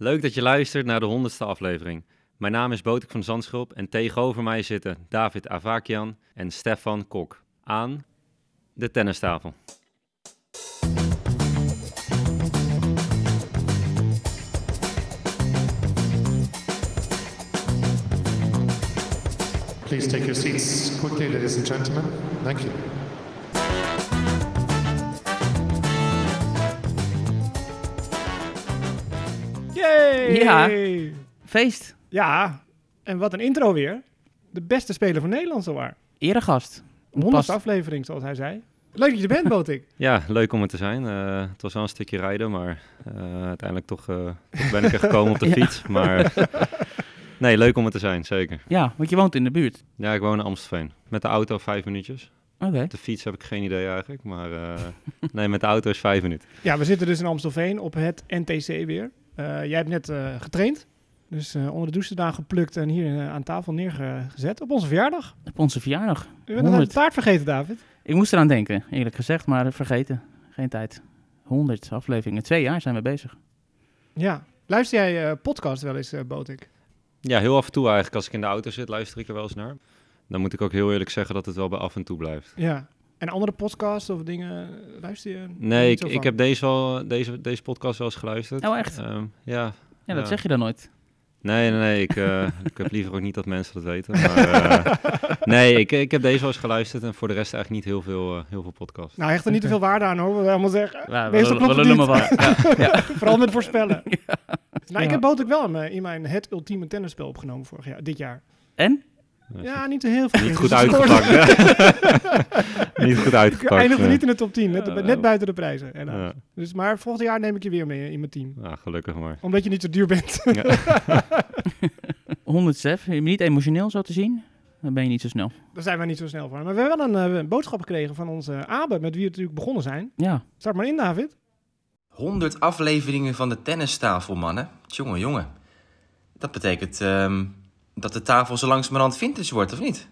Leuk dat je luistert naar de honderdste aflevering. Mijn naam is Botik van Zandschulp en tegenover mij zitten David Avakian en Stefan Kok aan de tennistafel. Please take your seats quickly, ladies and gentlemen. Thank you. Yay! Ja. Feest. Ja, en wat een intro weer. De beste speler van Nederland zowaar. Eregast. Honderdste Past. aflevering, zoals hij zei. Leuk dat je er bent, Botik. Ja, leuk om er te zijn. Eh, het was wel een stukje rijden, maar eh, uiteindelijk toch, eh, toch ben ik er gekomen op de Ja. fiets. Maar nee, leuk om er te zijn, zeker. Ja, want je woont in de buurt. Ja, ik woon in Amstelveen. Met de auto vijf minuutjes. Oké. Op de fiets heb ik geen idee eigenlijk, maar eh, nee, met de auto is vijf minuten. Ja, we zitten dus in Amstelveen op het NTC weer. Eh, jij hebt net eh, getraind. Dus eh, onder de douche daar geplukt en hier aan tafel neergezet. Op onze verjaardag. Op onze verjaardag. We hebben de 100. taart vergeten, David. Ik moest eraan denken, eerlijk gezegd, maar vergeten. Geen tijd. 100 afleveringen. Twee jaar zijn we bezig. Ja. Luister jij eh, podcast wel eens, eh Botik? Ja, heel af en toe eigenlijk. Als ik in de auto zit, luister ik er wel eens naar. Dan moet ik ook heel eerlijk zeggen dat het wel bij af en toe blijft. Ja. En andere podcasts of dingen, luister je? Nee, ik, ik van? heb deze, wel, deze, deze podcast wel eens geluisterd. Oh, echt? Ehm, ja. Ja, dat Ja. zeg je dan nooit. Nee, nee, nee. Ik, eh, ik heb liever ook niet dat mensen dat weten. Maar, eh, nee, ik, ik heb deze wel eens geluisterd en voor de rest eigenlijk niet heel veel, eh, heel veel podcasts. Nou, hecht er niet te veel waarde aan, hoor. Wat we allemaal zeggen. Ja, Meestal we, we maar wat. Ja, ja. Vooral met voorspellen. Nou, ik Ja. heb Botik wel in mijn, in mijn het ultieme tennisspel opgenomen vorig jaar, dit jaar. En? Ja, niet zo heel veel. niet goed uitgepakt. niet goed Ik uitgepakt. eindigde nee. niet in de top 10, net, Ja. net buiten de prijzen. Ja, Dus, maar volgend jaar neem ik je weer mee in mijn team. nou, gelukkig maar. Omdat je niet zo duur bent. Ja. 100 Stef. Je bent niet emotioneel zo te zien. Dan ben je niet zo snel. Daar zijn we niet zo snel voor. Maar we hebben wel een eh, boodschap gekregen van onze Abe, met wie we natuurlijk begonnen zijn. Ja. Start maar in, David. 100 afleveringen van de tennistafel, mannen. Jongen, jongen. Dat betekent ehm, dat de tafel zo langzamerhand vintage wordt, of niet?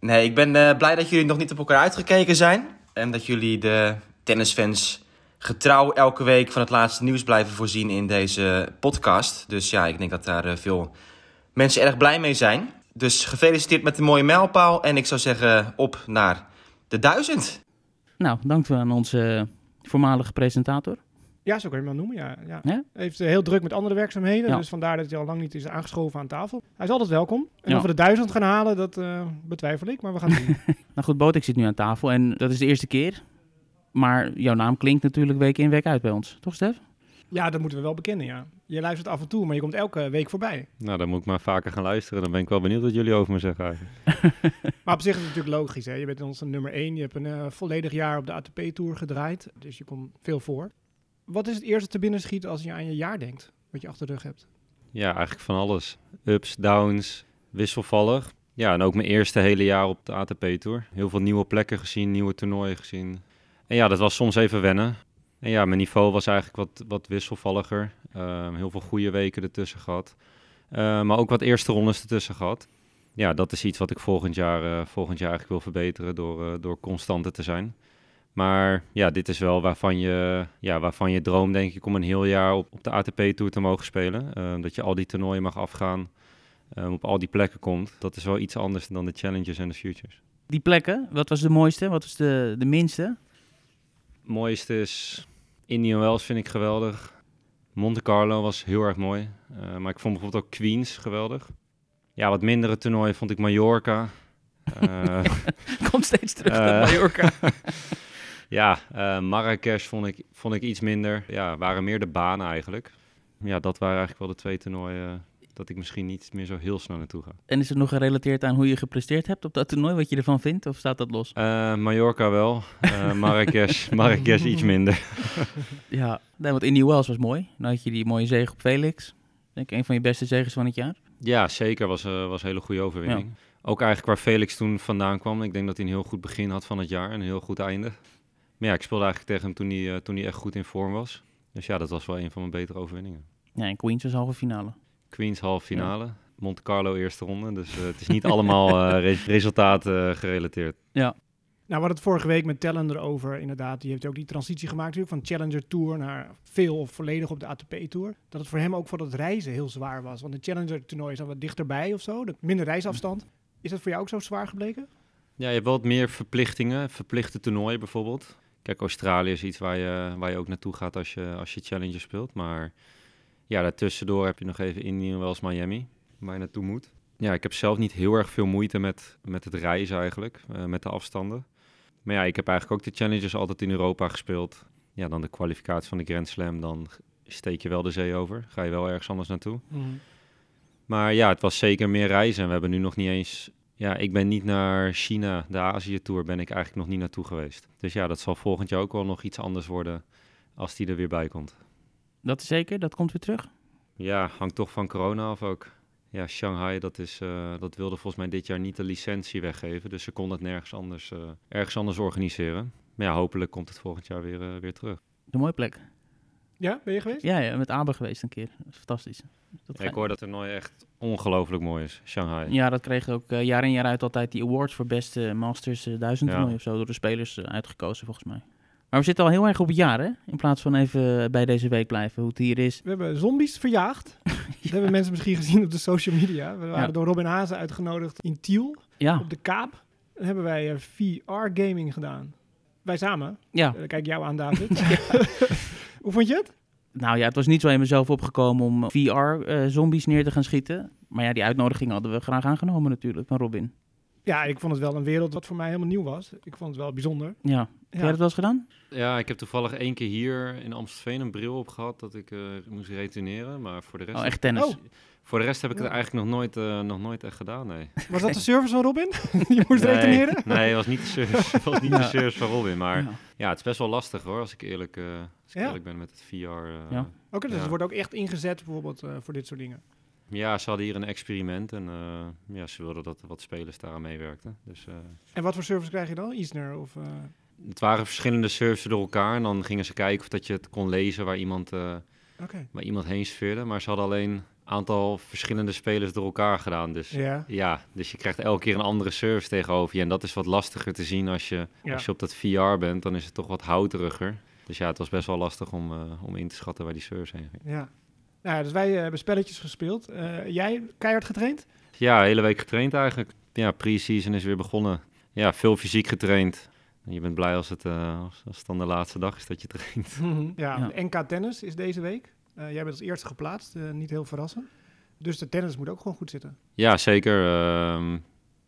Nee, ik ben eh, blij dat jullie nog niet op elkaar uitgekeken zijn. En dat jullie de tennisfans getrouw elke week van het laatste nieuws blijven voorzien in deze podcast. Dus ja, ik denk dat daar eh, veel mensen erg blij mee zijn. Dus gefeliciteerd met de mooie mijlpaal. En ik zou zeggen, op naar de duizend. Nou, dank aan onze voormalige presentator. Ja, zo kun je hem wel noemen, ja. ja. Ja? Hij heeft eh, heel druk met andere werkzaamheden, Ja. dus vandaar dat hij al lang niet is aangeschoven aan tafel. Hij is altijd welkom. En Ja. of we de duizend gaan halen, dat eh, betwijfel ik, maar we gaan het doen. Nou goed, Botik zit nu aan tafel en dat is de eerste keer. Maar jouw naam klinkt natuurlijk week in, week uit bij ons. Toch, Stef? ja, dat moeten we wel bekennen, ja. Je luistert af en toe, maar je komt elke week voorbij. Nou, dan moet ik maar vaker gaan luisteren. Dan ben ik wel benieuwd wat jullie over me zeggen eigenlijk. Maar op zich is het natuurlijk logisch, hè. Je bent onze nummer één, je hebt een eh, volledig jaar op de ATP-tour gedraaid, dus je komt veel voor. Wat is het eerste te binnen schiet als je aan je jaar denkt, wat je achter de rug hebt? Ja, eigenlijk van alles. Ups, downs, wisselvallig. Ja, en ook mijn eerste hele jaar op de ATP-tour. Heel veel nieuwe plekken gezien, nieuwe toernooien gezien. En ja, dat was soms even wennen. En ja, mijn niveau was eigenlijk wat, wat wisselvalliger. Ehm, heel veel goede weken ertussen gehad. Ehm, maar ook wat eerste rondes ertussen gehad. Ja, dat is iets wat ik volgend jaar, eh, volgend jaar eigenlijk wil verbeteren door, eh, door constanter te zijn. Maar ja, dit is wel waarvan je, ja, waarvan je droomt, denk ik, om een heel jaar op, op de ATP-tour te mogen spelen. Ehm, dat je al die toernooien mag afgaan, ehm, op al die plekken komt. Dat is wel iets anders dan de challenges en de futures. Die plekken, wat was de mooiste? Wat was de, de minste? mooiste is Indian Wells vind ik geweldig. Monte Carlo was heel erg mooi. Eh, maar ik vond bijvoorbeeld ook Queens geweldig. Ja, wat mindere toernooien vond ik Mallorca. Eh, Komt steeds terug Eh. naar Mallorca. ja, eh Marrakesh vond ik, vond ik iets minder. Ja, waren meer de banen eigenlijk. Ja, dat waren eigenlijk wel de twee toernooien dat ik misschien niet meer zo heel snel naartoe ga. En is het nog gerelateerd aan hoe je gepresteerd hebt op dat toernooi? Wat je ervan vindt? Of staat dat los? Eh, Mallorca wel, Eh Marrakesh, Marrakesh iets minder. Ja, nee, want Indy Wells was mooi. Dan had je die mooie zege op Felix. Denk ik een van je beste zegens van het jaar. Ja, zeker. Was, eh, was een hele goede overwinning. Ook eigenlijk waar Felix toen vandaan kwam. Ik denk dat hij een heel goed begin had van het jaar en een heel goed einde. Maar ja, ik speelde eigenlijk tegen hem toen hij, eh, toen hij echt goed in vorm was. Dus ja, dat was wel een van mijn betere overwinningen. Ja, en Queens was halve finale. Queens halve finale, Monte Carlo eerste ronde. Dus eh, het is niet allemaal eh, re- resultaat eh, gerelateerd. Ja. Nou, we hadden het vorige week met Tellen erover, inderdaad. Die heeft ook die transitie gemaakt natuurlijk, van Challenger Tour naar veel of volledig op de ATP Tour. Dat het voor hem ook voor het reizen heel zwaar was. Want de Challenger toernooi is dan wat dichterbij of zo, de minder reisafstand. Is dat voor jou ook zo zwaar gebleken? Ja, je hebt wel wat meer verplichtingen, verplichte toernooien bijvoorbeeld. Kijk, Australië is iets waar je, waar je ook naartoe gaat als je, als je Challenger speelt. Maar ja, daartussendoor heb je nog even Indian Wells Miami, waar je naartoe moet. Ja, ik heb zelf niet heel erg veel moeite met, met het reizen eigenlijk, eh, met de afstanden. Maar ja, ik heb eigenlijk ook de Challengers altijd in Europa gespeeld. Ja, dan de kwalificatie van de Grand Slam, dan steek je wel de zee over. Ga je wel ergens anders naartoe. Maar ja, het was zeker meer reizen. En we hebben nu nog niet eens... Ja, ik ben niet naar China, de Azië-tour, ben ik eigenlijk nog niet naartoe geweest. Dus ja, dat zal volgend jaar ook wel nog iets anders worden als die er weer bij komt. Dat is zeker, dat komt weer terug. Ja, hangt toch van corona af ook. Ja, Shanghai, dat, is, eh, dat wilde volgens mij dit jaar niet de licentie weggeven. Dus ze kon het nergens anders, eh, ergens anders organiseren. Maar ja, hopelijk komt het volgend jaar weer, eh, weer terug. Een mooie plek. Ja, ben je geweest? Ja, ja met Aber geweest een keer. Dat is fantastisch. Dat Ja, ik hoor dat het toernooi echt ongelooflijk mooi is, Shanghai. Ja, dat kreeg ook eh, jaar in jaar uit altijd die awards voor beste Masters eh, 1000 Ja. toernooi of zo door de spelers eh, uitgekozen volgens mij. Maar we zitten al heel erg op het jaar hè, in plaats van even bij deze week blijven hoe het hier is. We hebben zombies verjaagd. Dat hebben mensen misschien gezien op de social media. We waren Ja. door Robin Hazen uitgenodigd in Tiel, Ja, op de Kaap. Dan hebben wij VR-gaming gedaan. Wij samen. ja. Kijk jou aan, David. Hoe vond je het? Nou ja, het was niet zo in mezelf opgekomen om VR-zombies neer te gaan schieten. Maar ja, die uitnodiging hadden we graag aangenomen natuurlijk van Robin. Ja, ik vond het wel een wereld wat voor mij helemaal nieuw was. Ik vond het wel bijzonder. Ja, heb jij dat wel eens gedaan? Ja, ik heb toevallig één keer hier in Amstelveen een bril op gehad dat ik eh, moest returneren. Maar voor de rest, Oh, echt tennis. Oh. Voor de rest heb ik het Ja. eigenlijk nog nooit, eh, nog nooit echt gedaan, nee. Was dat de service van Robin? je moest nee, reteneren? Nee, het was niet de service, het was niet Ja. de service van Robin. Maar ja. Ja. het is best wel lastig hoor, als ik eerlijk, eh, als ik Ja. eerlijk ben met het VR. eh. Ja. Oké, dus Ja. het wordt ook echt ingezet bijvoorbeeld eh, voor dit soort dingen. Ja, ze hadden hier een experiment en eh, ja, ze wilden dat wat spelers daaraan meewerkten. Dus eh, En wat voor service krijg je dan? Isner of... eh, het waren verschillende services door elkaar en dan gingen ze kijken of dat je het kon lezen waar iemand, eh, Oké. waar iemand heen sfeerde. Maar ze hadden alleen een aantal verschillende spelers door elkaar gedaan. Dus Ja. ja, dus je krijgt elke keer een andere service tegenover je. En dat is wat lastiger te zien als je, Ja. als je op dat VR bent. Dan is het toch wat houteriger. Dus ja, het was best wel lastig om, eh, om in te schatten waar die service heen ging. Ja. Nou, ja, dus wij eh, hebben spelletjes gespeeld. Eh, jij keihard getraind? Ja, hele week getraind eigenlijk. Ja, pre-season is weer begonnen. Ja, veel fysiek getraind. En je bent blij als het, eh, als, als het dan de laatste dag is dat je traint. Ja, Ja. de NK Tennis is deze week. Eh, jij bent als eerste geplaatst, eh, niet heel verrassend. Dus de tennis moet ook gewoon goed zitten. Ja, zeker. Ehm,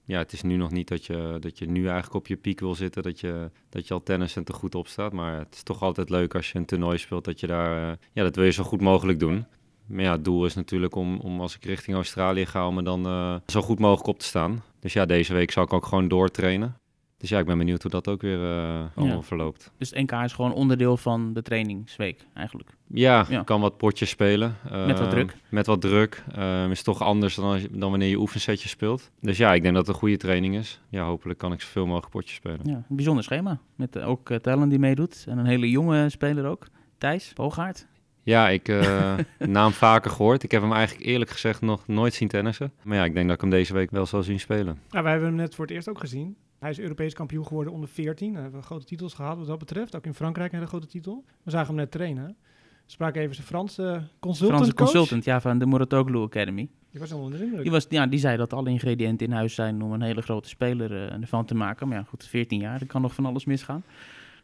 ja, het is nu nog niet dat je, dat je nu eigenlijk op je piek wil zitten. Dat je, dat je al tennis en te goed op staat. Maar het is toch altijd leuk als je een toernooi speelt. Dat je daar, eh, ja, dat wil je zo goed mogelijk doen. Maar ja, het doel is natuurlijk om, om als ik richting Australië ga, om er dan zo goed mogelijk op te staan. Dus ja, deze week zal ik ook gewoon doortrainen. Dus ja, ik ben benieuwd hoe dat ook weer eh, allemaal verloopt. Dus het NK is gewoon onderdeel van de trainingsweek eigenlijk. Ja, Ja. kan wat potjes spelen. Met wat Ehm, druk. Met wat druk. Ehm, is toch anders dan, als je- dan wanneer je oefensetjes speelt. Dus ja, ik denk dat het een goede training is. Ja, hopelijk kan ik zoveel mogelijk potjes spelen. Ja, een bijzonder schema. Met eh, ook uh, Tellen die meedoet. En een hele jonge speler ook. Thijs Boogaard. Ja, ik eh naam vaker gehoord. Ik heb hem eigenlijk eerlijk gezegd nog nooit zien tennissen. Maar ja, ik denk dat ik hem deze week wel zal zien spelen. Nou, wij hebben hem net voor het eerst ook gezien. Hij is Europees kampioen geworden onder 14. Hij heeft grote titels gehaald wat dat betreft. Ook in Frankrijk een hele grote titel. We zagen hem net trainen. We spraken even zijn Franse consultant Franse consultant ja, van de Muratoglu Academy. Die was onder de indruk. Die, was, ja, die zei dat alle ingrediënten in huis zijn om een hele grote speler eh, ervan te maken. Maar ja, goed, 14 jaar, er kan nog van alles misgaan.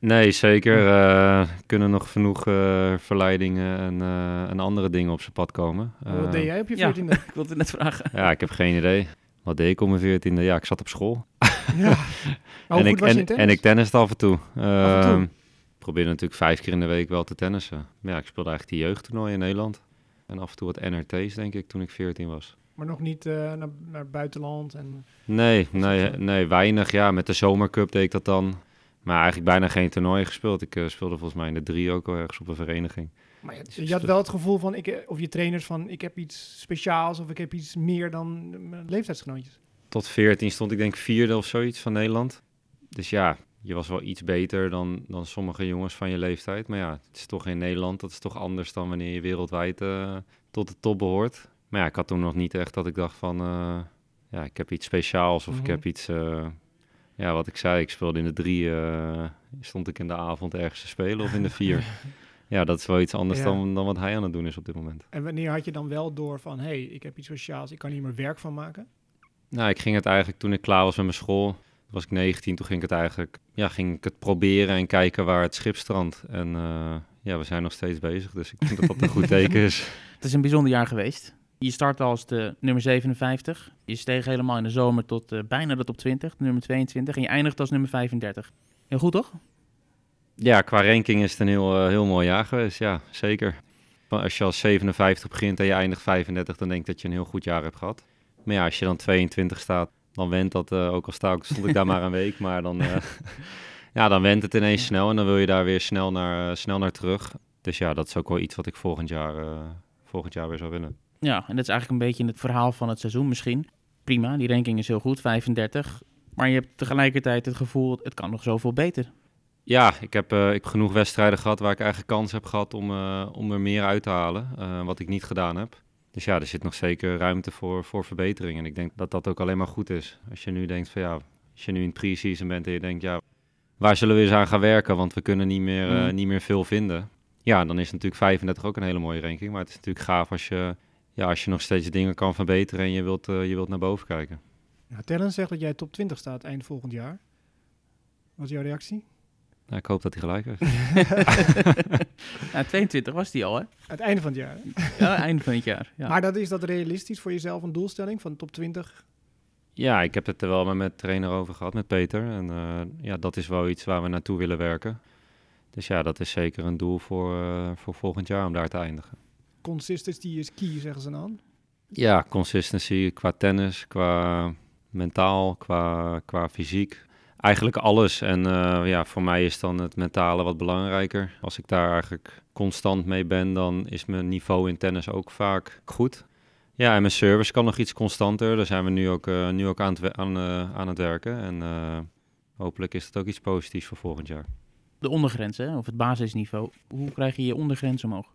Nee, zeker. Er kunnen nog genoeg eh, verleidingen en, eh, en andere dingen op zijn pad komen. Wat Eh, deed jij op je ja. 14e? Ik wilde het net vragen. Ja, ik heb geen idee. Wat deed ik op mijn veertiende? Ja, ik zat op school. Ja. En, ik, en, tennis? en ik tenniste af en toe. en toe? Ik probeerde natuurlijk vijf keer in de week wel te tennissen. Maar ja, ik speelde eigenlijk die jeugdtoernooi in Nederland. En af en toe wat NRT's, denk ik, toen ik 14 was. Maar nog niet eh, naar, naar buitenland. En... Nee, nee, zo? nee, weinig. Ja, met de zomercup deed ik dat dan. Maar eigenlijk bijna geen toernooi gespeeld. Ik eh, speelde volgens mij in de drie ook al ergens op een vereniging. Maar je, je had wel het gevoel van, ik, eh, of je trainers van, ik heb iets speciaals of ik heb iets meer dan mijn leeftijdsgenootjes. Tot 14 stond ik denk vierde of zoiets van Nederland. Dus ja, je was wel iets beter dan, dan sommige jongens van je leeftijd. Maar ja, het is toch in Nederland. Dat is toch anders dan wanneer je wereldwijd eh, tot de top behoort. Maar ja, ik had toen nog niet echt dat ik dacht van... eh, ja, ik heb iets speciaals of ik Mhm. heb iets... eh, Ja, wat ik zei, ik speelde in de drie, stond ik in de avond ergens te spelen of in de vier. ja, dat is wel iets anders Ja. dan, dan wat hij aan het doen is op dit moment. En wanneer had je dan wel door van, hé, hey, ik heb iets sociaals, ik kan hier meer werk van maken? Nou, ik ging het eigenlijk toen ik klaar was met mijn school, was ik 19, toen ging ik het eigenlijk, ja, ging ik het proberen en kijken waar het schip strandt. En eh, ja, we zijn nog steeds bezig, dus ik denk dat dat een goed teken is. Het is een bijzonder jaar geweest. Je start als de nummer 57. Je steeg helemaal in de zomer tot eh, bijna de top 20, de nummer 22. En je eindigt als nummer 35. Heel goed, toch? Ja, qua ranking is het een heel, eh, heel mooi jaar geweest, ja, zeker. Als je als 57 begint en je eindigt 35, dan denk ik dat je een heel goed jaar hebt gehad. Maar ja, als je dan 22 staat, dan went dat, eh, ook al sta ik, stond ik daar maar een week, maar dan, eh, ja, dan went het ineens snel en dan wil je daar weer snel naar, eh, snel naar terug. Dus ja, dat is ook wel iets wat ik volgend jaar, volgend jaar weer zou willen. Ja, en dat is eigenlijk een beetje het verhaal van het seizoen misschien. Prima, die ranking is heel goed, 35. Maar je hebt tegelijkertijd het gevoel, het kan nog zoveel beter. Ja, ik heb, ik heb genoeg wedstrijden gehad waar ik eigenlijk kans heb gehad om, om er meer uit te halen, wat ik niet gedaan heb. Dus ja, er zit nog zeker ruimte voor, voor verbetering. En ik denk dat dat ook alleen maar goed is. Als je nu denkt van ja, als je nu in het pre-season bent en je denkt ja, waar zullen we eens aan gaan werken? Want we kunnen niet meer, eh, Mm. niet meer veel vinden. Ja, dan is natuurlijk 35 ook een hele mooie ranking. Maar het is natuurlijk gaaf als je, ja, als je nog steeds dingen kan verbeteren en je wilt, eh, je wilt naar boven kijken. Ja, Tellen zegt dat jij top 20 staat eind volgend jaar. Wat is jouw reactie? Nou, ik hoop dat hij gelijk heeft. Ja, 22 was die al, hè? Het einde van het jaar. hè? Ja, eind van het jaar. Ja. Maar dat is dat realistisch voor jezelf een doelstelling van top 20? Ja, ik heb het er wel met mijn trainer over gehad, met Peter. En eh, ja, dat is wel iets waar we naartoe willen werken. Dus ja, dat is zeker een doel voor, eh, voor volgend jaar om daar te eindigen. Consistency is key, zeggen ze dan. Ja, consistency qua tennis, qua mentaal, qua, qua fysiek. Eigenlijk alles. En eh, ja, voor mij is dan het mentale wat belangrijker. Als ik daar eigenlijk constant mee ben, dan is mijn niveau in tennis ook vaak goed. Ja, en mijn service kan nog iets constanter. Daar zijn we nu ook, eh, nu ook aan, het, aan, eh, aan het werken. En hopelijk is dat ook iets positiefs voor volgend jaar. De ondergrens, hè? Of het basisniveau. Hoe krijg je je ondergrens omhoog?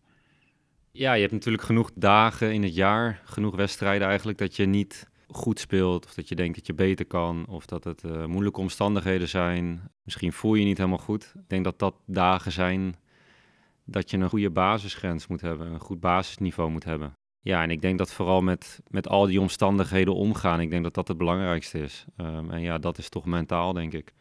Ja, je hebt natuurlijk genoeg dagen in het jaar, genoeg wedstrijden eigenlijk, dat je niet goed speelt. Of dat je denkt dat je beter kan. Of dat het eh, moeilijke omstandigheden zijn. Misschien voel je je niet helemaal goed. Ik denk dat dat dagen zijn dat je een goede basisgrens moet hebben. Een goed basisniveau moet hebben. Ja, en ik denk dat vooral met, met al die omstandigheden omgaan, ik denk dat dat het belangrijkste is. Ehm, en ja, dat is toch mentaal, denk ik.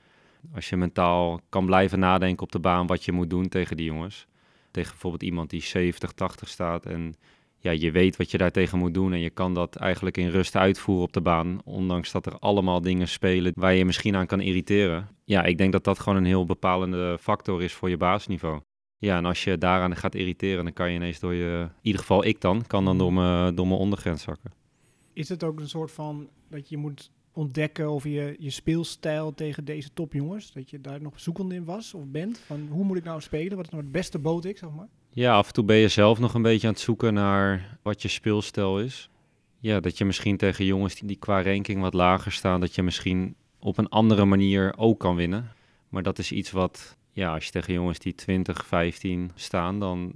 Als je mentaal kan blijven nadenken op de baan wat je moet doen tegen die jongens. Tegen bijvoorbeeld iemand die 70, 80 staat en ja, je weet wat je daartegen moet doen en je kan dat eigenlijk in rust uitvoeren op de baan, ondanks dat er allemaal dingen spelen waar je misschien aan kan irriteren. Ja, ik denk dat dat gewoon een heel bepalende factor is voor je basisniveau. Ja, en als je daaraan gaat irriteren, dan kan je ineens door je, in ieder geval ik dan, kan dan door mijn, door mijn ondergrens zakken. Is het ook een soort van dat je moet ontdekken of je je speelstijl tegen deze topjongens, dat je daar nog zoekende in was of bent? Van hoe moet ik nou spelen? Wat is nou het beste boot ik, zeg maar? Ja, af en toe ben je zelf nog een beetje aan het zoeken naar wat je speelstijl is. Ja, dat je misschien tegen jongens die, die qua ranking wat lager staan, dat je misschien op een andere manier ook kan winnen. Maar dat is iets wat, ja, als je tegen jongens die 20, 15 staan, dan,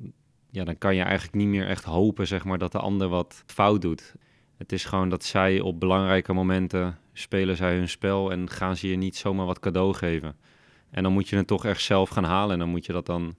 ja, dan kan je eigenlijk niet meer echt hopen, zeg maar, dat de ander wat fout doet. Het is gewoon dat zij op belangrijke momenten spelen zij hun spel en gaan ze je niet zomaar wat cadeau geven. En dan moet je het toch echt zelf gaan halen en dan moet je dat dan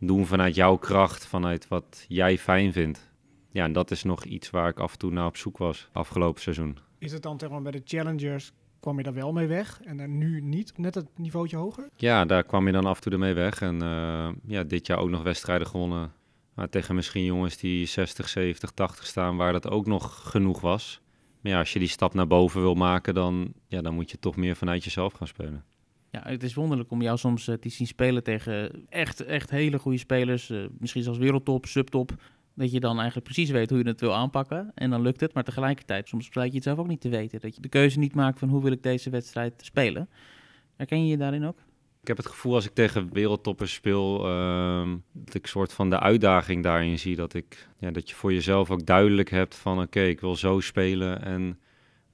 doen vanuit jouw kracht, vanuit wat jij fijn vindt. Ja, en dat is nog iets waar ik af en toe naar op zoek was afgelopen seizoen. Is het dan zeg maar bij de challengers kwam je daar wel mee weg en dan nu niet? Net het niveautje hoger? Ja, daar kwam je dan af en toe ermee weg. En eh, ja, dit jaar ook nog wedstrijden gewonnen. Maar tegen misschien jongens die 60, 70, 80 staan, waar dat ook nog genoeg was. Maar ja, als je die stap naar boven wil maken, dan, ja, dan moet je toch meer vanuit jezelf gaan spelen. Ja, het is wonderlijk om jou soms eh, te zien spelen tegen echt, echt hele goede spelers. eh, misschien zelfs wereldtop, subtop. Dat je dan eigenlijk precies weet hoe je het wil aanpakken. En dan lukt het. Maar tegelijkertijd, soms blijkt je het zelf ook niet te weten. Dat je de keuze niet maakt van hoe wil ik deze wedstrijd spelen. Herken je je daarin ook? Ik heb het gevoel als ik tegen wereldtoppers speel, ehm, dat ik soort van de uitdaging daarin zie. Dat, ik, ja, dat je voor jezelf ook duidelijk hebt van oké, ik wil zo spelen en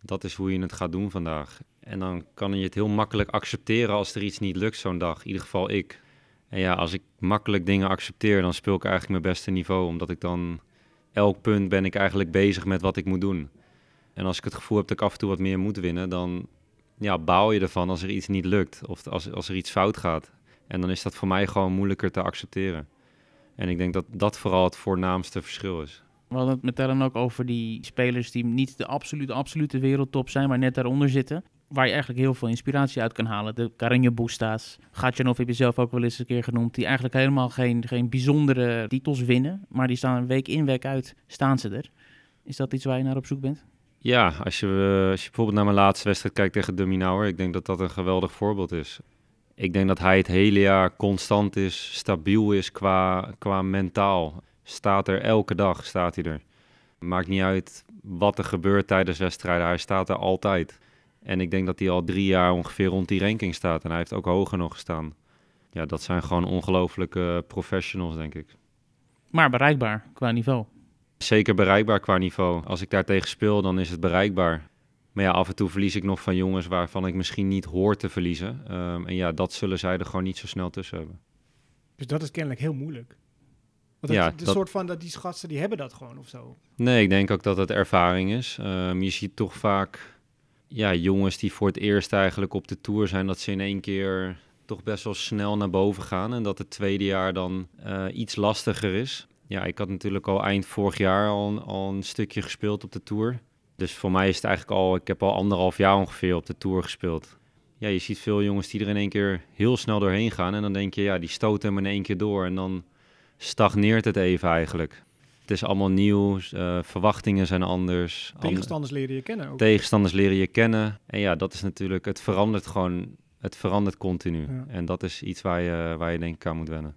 dat is hoe je het gaat doen vandaag. En dan kan je het heel makkelijk accepteren als er iets niet lukt zo'n dag. In ieder geval ik. En ja, als ik makkelijk dingen accepteer, dan speel ik eigenlijk mijn beste niveau. Omdat ik dan elk punt ben ik eigenlijk bezig met wat ik moet doen. En als ik het gevoel heb dat ik af en toe wat meer moet winnen, dan ja, baal je ervan als er iets niet lukt of als, als er iets fout gaat. En dan is dat voor mij gewoon moeilijker te accepteren. En ik denk dat dat vooral het voornaamste verschil is. We hadden het met ook over die spelers die niet de absolute, absolute wereldtop zijn, maar net daaronder zitten. Waar je eigenlijk heel veel inspiratie uit kan halen. De Karinje Boesta's. Gatjanov heb je zelf ook wel eens een keer genoemd. Die eigenlijk helemaal geen, geen bijzondere titels winnen. Maar die staan week in, week uit, staan ze er. Is dat iets waar je naar op zoek bent? Ja, als je, eh, als je bijvoorbeeld naar mijn laatste wedstrijd kijkt tegen Duminauer, ik denk dat dat een geweldig voorbeeld is. Ik denk dat hij het hele jaar constant is, stabiel is qua, qua mentaal. Staat er elke dag, staat hij er. Maakt niet uit wat er gebeurt tijdens wedstrijden, hij staat er altijd. En ik denk dat hij al drie jaar ongeveer rond die ranking staat en hij heeft ook hoger nog gestaan. Ja, dat zijn gewoon ongelofelijke professionals, denk ik. Maar bereikbaar qua niveau. Zeker bereikbaar qua niveau. Als ik daar tegen speel, dan is het bereikbaar. Maar ja, af en toe verlies ik nog van jongens waarvan ik misschien niet hoor te verliezen. Um, en ja, dat zullen zij er gewoon niet zo snel tussen hebben. Dus dat is kennelijk heel moeilijk. Want ja, het, de dat... soort van dat die schatsen die hebben dat gewoon of zo. Nee, ik denk ook dat het ervaring is. Um, je ziet toch vaak ja, jongens die voor het eerst eigenlijk op de tour zijn, dat ze in één keer toch best wel snel naar boven gaan. En dat het tweede jaar dan uh, iets lastiger is. Ja, ik had natuurlijk al eind vorig jaar al, al een stukje gespeeld op de tour. Dus voor mij is het eigenlijk al, ik heb al anderhalf jaar ongeveer op de tour gespeeld. Ja, je ziet veel jongens die er in één keer heel snel doorheen gaan. En dan denk je, ja, die stoten hem in één keer door. En dan stagneert het even eigenlijk. Het is allemaal nieuw, uh, verwachtingen zijn anders. Tegenstanders leren je kennen ook. Tegenstanders leren je kennen. En ja, dat is natuurlijk, het verandert gewoon, het verandert continu. Ja. En dat is iets waar je, waar je denk ik aan moet wennen.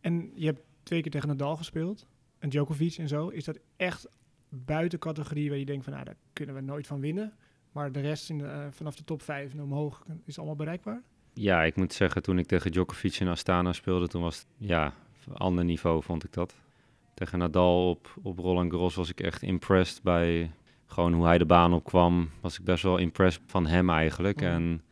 En je hebt twee keer tegen Nadal gespeeld. En Djokovic en zo. Is dat echt buiten categorie waar je denkt van, nou, daar kunnen we nooit van winnen. Maar de rest in de, uh, vanaf de top 5 en omhoog is allemaal bereikbaar? Ja, ik moet zeggen, toen ik tegen Djokovic in Astana speelde, toen was het, ja, ander niveau vond ik dat. Tegen Nadal op, op Roland Garros was ik echt impressed bij gewoon hoe hij de baan opkwam. Was ik best wel impressed van hem eigenlijk. Mhm. En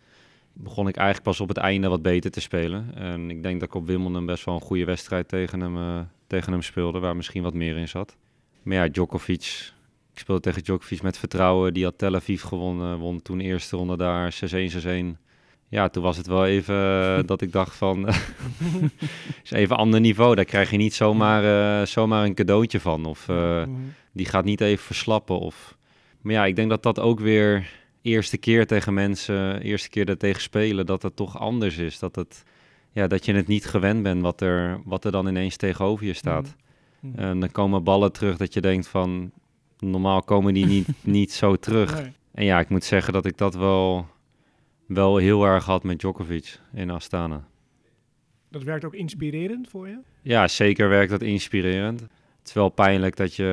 begon ik eigenlijk pas op het einde wat beter te spelen. En ik denk dat ik op Wimbledon best wel een goede wedstrijd tegen hem, uh, tegen hem speelde, waar misschien wat meer in zat. Maar ja, Djokovic. Ik speelde tegen Djokovic met vertrouwen. Die had Tel Aviv gewonnen. Won toen eerste ronde daar 6-1, 6-1. Ja, toen was het wel even uh, dat ik dacht van... is even ander niveau. Daar krijg je niet zomaar, uh, zomaar een cadeautje van. Of uh, die gaat niet even verslappen. Of... Maar ja, ik denk dat dat ook weer... Eerste keer tegen mensen, eerste keer er tegen spelen, dat het toch anders is. Dat, het, ja, dat je het niet gewend bent wat er, wat er dan ineens tegenover je staat. Mhm. En dan komen ballen terug dat je denkt van... Normaal komen die niet, niet zo terug. Nee. En ja, ik moet zeggen dat ik dat wel, wel heel erg had met Djokovic in Astana. Dat werkt ook inspirerend voor je? Ja, zeker werkt dat inspirerend. Het is wel pijnlijk dat je...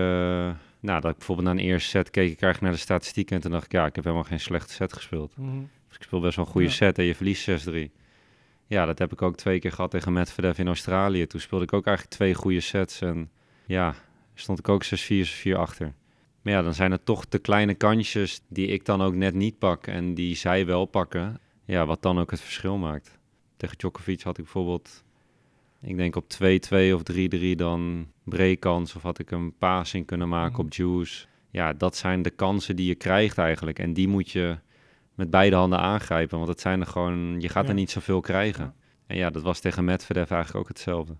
Nou, dat ik bijvoorbeeld naar een eerste set keek, ik eigenlijk naar de statistieken en toen dacht ik, ja, ik heb helemaal geen slechte set gespeeld. Dus ik speel best wel een goede Ja. set en je verliest 6-3. Ja, dat heb ik ook twee keer gehad tegen Medvedev in Australië. Toen speelde ik ook eigenlijk twee goede sets en ja, stond ik ook 6-4, 6-4 achter. Maar ja, dan zijn het toch de kleine kansjes die ik dan ook net niet pak en die zij wel pakken. Ja, wat dan ook het verschil maakt. Tegen Djokovic had ik bijvoorbeeld, ik denk op 2-2 of 3-3 dan breakkans of had ik een passing kunnen maken Mhm. op juice. Ja, dat zijn de kansen die je krijgt eigenlijk en die moet je met beide handen aangrijpen, want het zijn er gewoon, je gaat Ja. er niet zoveel krijgen. Ja. En ja, dat was tegen Medvedev eigenlijk ook hetzelfde.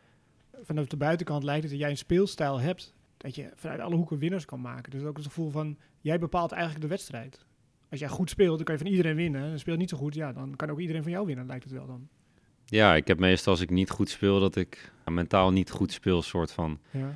Vanaf de buitenkant lijkt het dat jij een speelstijl hebt dat je vanuit alle hoeken winnaars kan maken. Dus ook het gevoel van, jij bepaalt eigenlijk de wedstrijd. Als jij goed speelt, dan kan je van iedereen winnen. En speelt niet zo goed, ja, dan kan ook iedereen van jou winnen, lijkt het wel dan. Ja, ik heb meestal als ik niet goed speel, dat ik mentaal niet goed speel, soort van. Ja.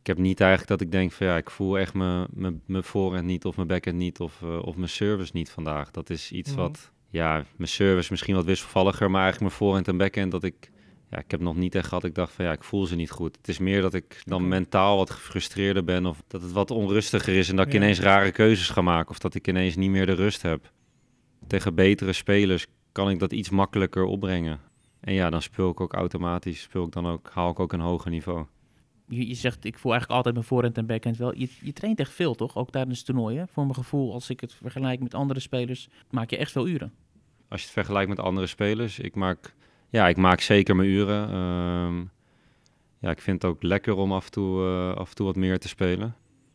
Ik heb niet eigenlijk dat ik denk van ja, ik voel echt mijn- mijn mijn voorhand niet of mijn backhand niet of, eh, of mijn service niet vandaag. Dat is iets Mhm. wat, ja, mijn service misschien wat wisselvalliger, maar eigenlijk mijn voorhand en backhand dat ik, ja, ik heb nog niet echt gehad. Ik dacht van ja, ik voel ze niet goed. Het is meer dat ik dan mentaal wat gefrustreerder ben of dat het wat onrustiger is en dat ik Ja. ineens rare keuzes ga maken of dat ik ineens niet meer de rust heb. Tegen betere spelers kan ik dat iets makkelijker opbrengen. En ja, dan speel ik ook automatisch, speel ik dan ook, haal ik ook een hoger niveau. Je, je zegt, ik voel eigenlijk altijd mijn voorhand en backhand wel. Je, je traint echt veel, toch? Ook tijdens toernooien. Voor mijn gevoel, als ik het vergelijk met andere spelers, maak je echt veel uren. als je het vergelijkt met andere spelers. Ik maak, ja, ik maak zeker mijn uren. Ehm, ja, ik vind het ook lekker om af en, toe, eh, af en toe wat meer te spelen.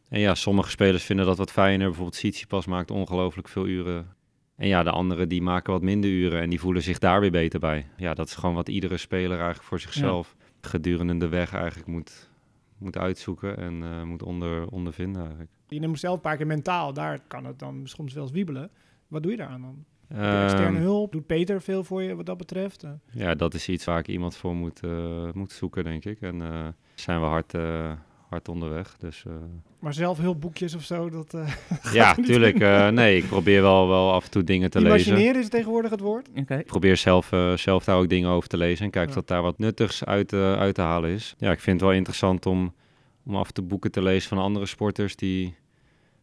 En ja, sommige spelers vinden dat wat fijner. Bijvoorbeeld Tsitsipas maakt ongelooflijk veel uren. En ja, de anderen die maken wat minder uren en die voelen zich daar weer beter bij. Ja, dat is gewoon wat iedere speler eigenlijk voor zichzelf gedurende de weg eigenlijk moet, moet uitzoeken en eh, moet onder, ondervinden eigenlijk. Je neemt zelf een paar keer mentaal. Daar kan het dan soms wel eens wiebelen. Wat doe je daaraan dan? Externe Ehm, hulp? Doet Peter veel voor je wat dat betreft? Eh, ja, dat is iets waar ik iemand voor moet, eh, moet zoeken, denk ik. En eh, zijn we hard, eh, hard onderweg. Dus eh, maar zelf hulpboekjes of zo, dat... eh ja, tuurlijk. eh, nee, ik probeer wel, wel af en toe dingen te lezen. imagineren is tegenwoordig het woord. Oké. Ik probeer zelf, eh, zelf daar ook dingen over te lezen en kijk Ja. of dat daar wat nuttigs uit, eh, uit te halen is. Ja, ik vind het wel interessant om, om af en toe boeken te lezen van andere sporters die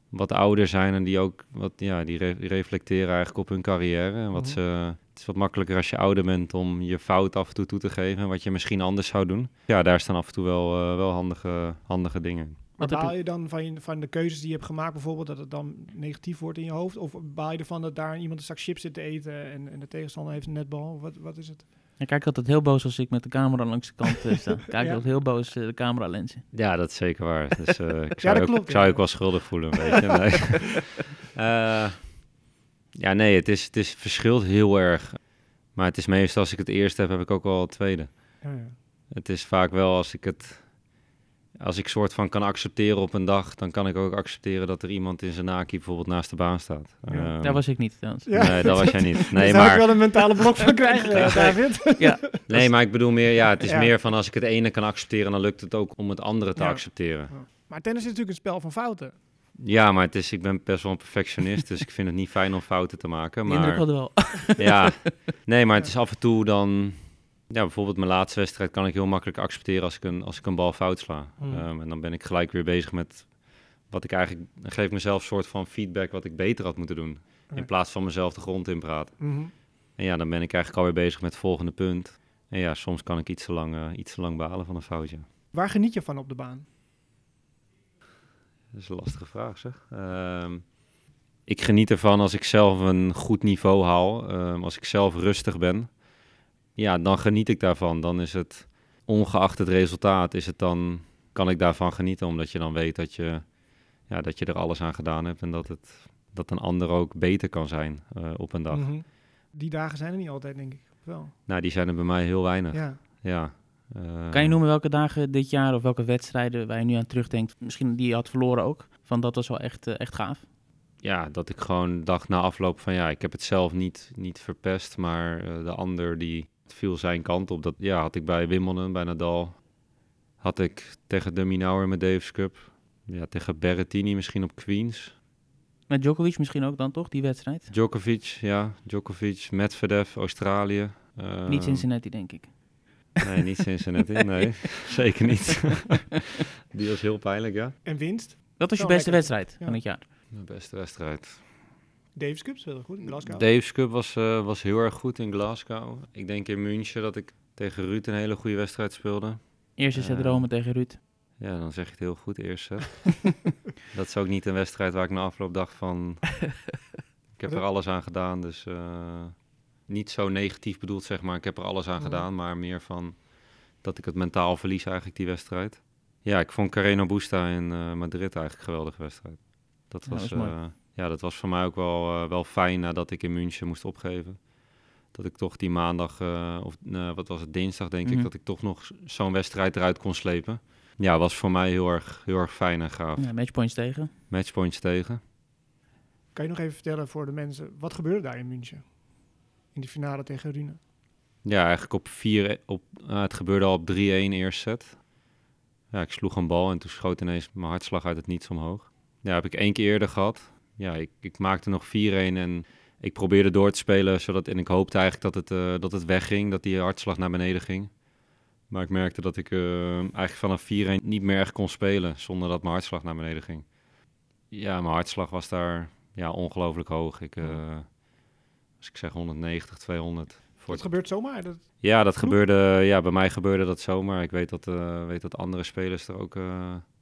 wat ouder zijn en die ook wat, ja, die, re- die reflecteren eigenlijk op hun carrière. En wat Mhm. ze, het is wat makkelijker als je ouder bent om je fout af en toe toe te geven en wat je misschien anders zou doen. Ja, daar staan af en toe wel, eh, wel handige, handige dingen. in. Maar baal je- je dan van, je, van de keuzes die je hebt gemaakt bijvoorbeeld, dat het dan negatief wordt in je hoofd? Of baal je ervan dat daar iemand een zak chips zit te eten en, en de tegenstander heeft een netbal? Wat, wat is het? Ik kijk altijd heel boos als ik met de camera langs de kant eh, sta. Kijk Ja. altijd heel boos eh, de camera lenzen. Ja, dat is zeker waar. Dus, eh, ik zou, dat ook, klopt, ik zou ja. ook wel schuldig voelen, een beetje. Nee. Eh, ja, nee, het, is, het is, verschilt heel erg. Maar het is meestal als ik het eerste heb, heb ik ook wel het tweede. Ja, ja. Het is vaak wel als ik het... Als ik soort van kan accepteren op een dag, dan kan ik ook accepteren dat er iemand in zijn naki bijvoorbeeld naast de baan staat. Ja. Ehm, Daar was ik niet trouwens. Ja. Nee, dat was jij niet. Nee, Nee, Daar zou ik maar, wel een mentale blok van krijgen, David. Ja, nee, maar ik bedoel meer, ja, het is Ja. meer van als ik het ene kan accepteren, dan lukt het ook om het andere te Ja. accepteren. Maar tennis is natuurlijk een spel van fouten. Ja, maar het is, ik ben best wel een perfectionist, dus ik vind het niet fijn om fouten te maken. die indruk Maar wel. ja, nee, maar het is af en toe dan, ja, bijvoorbeeld mijn laatste wedstrijd kan ik heel makkelijk accepteren als ik een, als ik een bal fout sla. Hmm. Ehm, en dan ben ik gelijk weer bezig met wat ik eigenlijk, dan geef ik mezelf een soort van feedback wat ik beter had moeten doen. In plaats van mezelf de grond in praten. Mhm. En ja, dan ben ik eigenlijk alweer bezig met het volgende punt. En ja, soms kan ik iets te lang, eh, iets te lang balen van een foutje. Waar geniet je van op de baan? Dat is een lastige vraag, zeg. Ehm, ik geniet ervan als ik zelf een goed niveau haal. Ehm, als ik zelf rustig ben. Ja, dan geniet ik daarvan. Dan is het, ongeacht het resultaat, is het dan, kan ik daarvan genieten. Omdat je dan weet dat je, ja, dat je er alles aan gedaan hebt. En dat, het, dat een ander ook beter kan zijn eh, op een dag. Mhm. Die dagen zijn er niet altijd, denk ik. Wel. Nou, die zijn er bij mij heel weinig. Ja. Ja. Eh, Kan je noemen welke dagen dit jaar of welke wedstrijden waar je nu aan terugdenkt? Misschien die je had verloren ook. Van dat was wel echt, eh, echt gaaf. ja, dat ik gewoon dacht na afloop van ja, ik heb het zelf niet, niet verpest, maar eh, de ander die viel zijn kant op. Dat ja, had ik bij Wimbledon, bij Nadal, had ik tegen de Minauer in mijn Davis Cup, ja, tegen Berrettini misschien op Queens. Met Djokovic misschien ook dan toch, die wedstrijd? Djokovic, ja, Djokovic, Medvedev, Australië. Eh, Niet Cincinnati, denk ik. Nee, niet Cincinnati, nee, zeker niet. die was heel pijnlijk, ja. En winst? Wat was je beste lekker. wedstrijd Ja. van het jaar? De beste wedstrijd. Davis Cup speelde goed in Glasgow. Davis Cup was, eh, was heel erg goed in Glasgow. Ik denk in München dat ik tegen Ruud een hele goede wedstrijd speelde. Eerste set Eh, Rome tegen Ruud. Ja, dan zeg je het heel goed eerst. set. dat is ook niet een wedstrijd waar ik na afloop dacht van... ik heb er alles aan gedaan, dus eh, niet zo negatief bedoeld zeg maar. Ik heb er alles aan Mhm. gedaan, maar meer van dat ik het mentaal verlies eigenlijk die wedstrijd. Ja, ik vond Carreno Busta in eh, Madrid eigenlijk een geweldige wedstrijd. Dat Ja, was, dat. Ja, dat was voor mij ook wel, eh, wel fijn nadat ik in München moest opgeven. Dat ik toch die maandag, eh, of eh, wat was het, dinsdag denk Mhm. ik, dat ik toch nog zo'n wedstrijd eruit kon slepen. Ja, was voor mij heel erg, heel erg fijn en gaaf. Ja, matchpoints tegen. Matchpoints tegen. Kan je nog even vertellen voor de mensen, wat gebeurde daar in München? In die finale tegen Rune. Ja, eigenlijk op 4... Op, het gebeurde al op 3-1 eerste set. Ja, ik sloeg een bal en toen schoot ineens mijn hartslag uit het niets omhoog. Ja, heb ik één keer eerder gehad. Ja, ik, ik maakte nog 4-1 en ik probeerde door te spelen. Zodat, en ik hoopte eigenlijk dat het, eh, dat het wegging, dat die hartslag naar beneden ging. Maar ik merkte dat ik eh, eigenlijk vanaf 4-1 niet meer echt kon spelen zonder dat mijn hartslag naar beneden ging. Ja, mijn hartslag was daar ja, ongelooflijk hoog. Ik, eh, als ik zeg 190, 200. Voor Dat gebeurt zomaar. Dat, ja, dat gebeurde, ja, bij mij gebeurde dat zomaar. Ik weet dat, weet dat andere spelers er ook,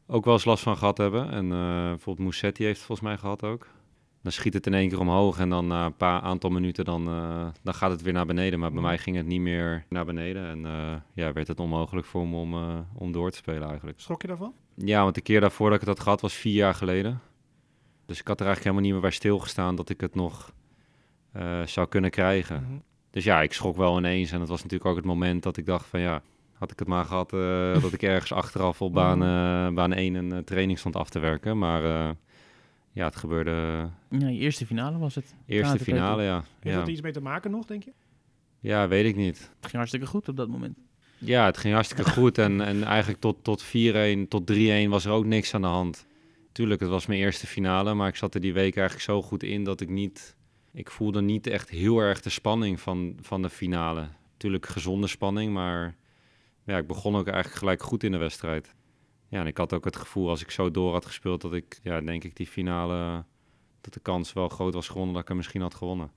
ook wel eens last van gehad hebben. En eh, bijvoorbeeld Moussetti heeft het volgens mij gehad ook. Dan schiet het in één keer omhoog en dan na een paar aantal minuten dan, eh, dan gaat het weer naar beneden. Maar bij mij ging het niet meer naar beneden. En eh, ja, werd het onmogelijk voor me om, om door te spelen eigenlijk. schrok je daarvan? Ja, want de keer daarvoor dat ik het had gehad was vier jaar geleden. Dus ik had er eigenlijk helemaal niet meer bij stilgestaan dat ik het nog zou kunnen krijgen. Mhm. Dus ja, ik schrok wel ineens. En het was natuurlijk ook het moment dat ik dacht van ja, had ik het maar gehad eh, dat ik ergens achteraf op baan, eh, baan 1 een eh, training stond af te werken. Maar eh, ja, het gebeurde Ja, je eerste finale was het. eerste finale, ja. Heeft Ja. dat iets mee te maken nog, denk je? ja, weet ik niet. Het ging hartstikke goed op dat moment. Ja, het ging hartstikke goed. En, en eigenlijk tot, tot 4-1, tot 3-1 was er ook niks aan de hand. Tuurlijk, het was mijn eerste finale, maar ik zat er die week eigenlijk zo goed in dat ik niet... Ik voelde niet echt heel erg de spanning van, van de finale. Tuurlijk gezonde spanning, maar ja, ik begon ook eigenlijk gelijk goed in de wedstrijd. Ja, en ik had ook het gevoel als ik zo door had gespeeld dat ik, ja, denk ik, die finale... dat de kans wel groot was gewonnen dat ik hem misschien had gewonnen.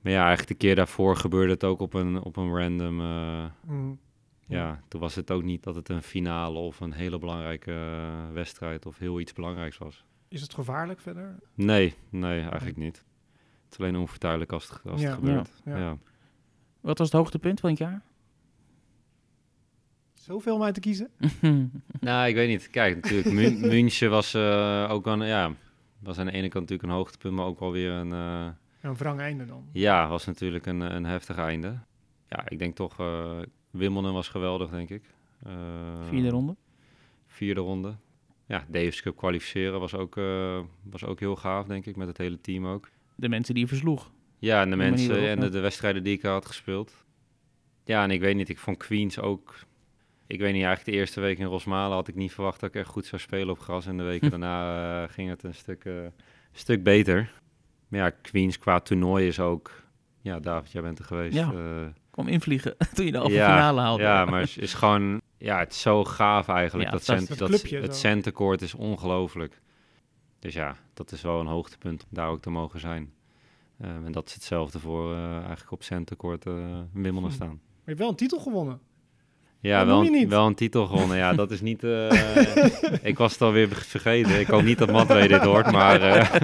Maar ja, eigenlijk de keer daarvoor gebeurde het ook op een, op een random... eh, Mhm. ja, toen was het ook niet dat het een finale of een hele belangrijke eh, wedstrijd of heel iets belangrijks was. Is het gevaarlijk verder? Nee, nee, eigenlijk niet. Het is alleen onvertuidelijk als het, als Ja, het gebeurt. ja, Ja, ja. Wat was het hoogtepunt van het jaar? Zoveel om uit te kiezen? Nou, ik weet niet. Kijk, natuurlijk, Mün- München was eh, ook een, ja, was aan de ene kant natuurlijk een hoogtepunt, maar ook wel weer een, eh, Een wrang einde dan. ja, was natuurlijk een, een heftig einde. Ja, ik denk toch, eh Wimbledon was geweldig, denk ik. Eh, Vierde ronde. vierde ronde. Ja, Davis Cup kwalificeren was ook, eh, was ook heel gaaf, denk ik, met het hele team ook. De mensen die je versloeg. Ja, en de mensen en de, de wedstrijden die ik had gespeeld. Ja, en ik weet niet, ik vond Queens ook... Ik weet niet, eigenlijk de eerste week in Rosmalen had ik niet verwacht dat ik echt goed zou spelen op gras. En de weken daarna eh, ging het een stuk, eh, stuk beter. Maar ja, Queens qua toernooi is ook... Ja, David, jij bent er geweest. Ja. eh, Kwam invliegen toen je de halve ja, finale haalde. Ja, maar het is gewoon... Ja, het is zo gaaf eigenlijk. Ja, dat cent, Dat het zo. centercourt is ongelooflijk. Dus ja, dat is wel een hoogtepunt om daar ook te mogen zijn. Eh, en dat is hetzelfde voor eh, eigenlijk op centercourt eh in Wimbledon Hm. staan. Maar je hebt wel een titel gewonnen. Ja, wel, een- niet. wel een titel gewonnen. Ja, dat is niet... eh, ik was het alweer vergeten. Ik hoop niet dat Matwee dit hoort, maar... eh,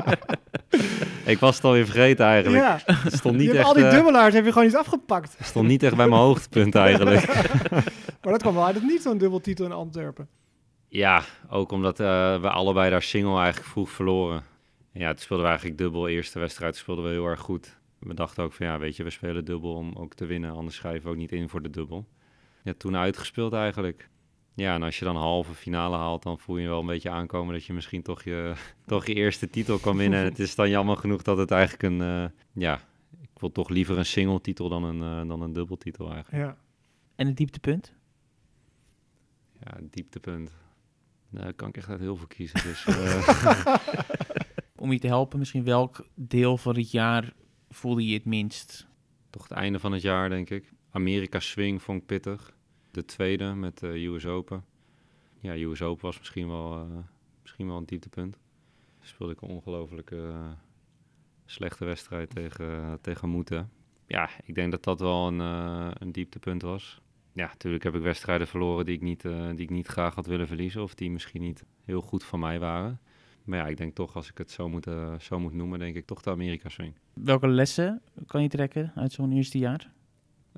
ik was het alweer vergeten eigenlijk. Ja, stond niet, echt, al die eh, dubbelaars heb je gewoon iets afgepakt. stond niet echt bij mijn hoogtepunt eigenlijk. Maar dat kwam wel uit het niet, zo'n dubbeltitel in Antwerpen. Ja, ook omdat we allebei daar single eigenlijk vroeg verloren. En ja, toen speelden we eigenlijk dubbel. Eerste wedstrijd speelden we heel erg goed. We dachten ook van ja, weet je, we spelen dubbel om ook te winnen. Anders schrijven we ook niet in voor de dubbel. Ja, toen uitgespeeld eigenlijk. Ja, en als je dan halve finale haalt, dan voel je wel een beetje aankomen dat je misschien toch je, toch je eerste titel kan winnen. En het is dan jammer genoeg dat het eigenlijk een, eh, ja, ik wil toch liever een single titel dan een, eh, dan een dubbeltitel eigenlijk. Ja. En het dieptepunt? Ja, dieptepunt. Nou, daar kan ik echt uit heel veel kiezen. Dus, eh, Om je te helpen, misschien welk deel van het jaar voelde je het minst? Toch het einde van het jaar, denk ik. Amerika Swing vond ik pittig. De tweede met de US Open. Ja, US Open was misschien wel, eh, misschien wel een dieptepunt. Speelde ik een ongelooflijk eh, slechte wedstrijd tegen, tegen Moeten. Ja, ik denk dat dat wel een, eh, een dieptepunt was. Ja, natuurlijk heb ik wedstrijden verloren die ik, niet, eh, die ik niet graag had willen verliezen. Of die misschien niet heel goed van mij waren. Maar ja, ik denk toch, als ik het zo moet, eh, zo moet noemen, denk ik toch de Amerika Swing. Welke lessen kan je trekken uit zo'n eerste jaar?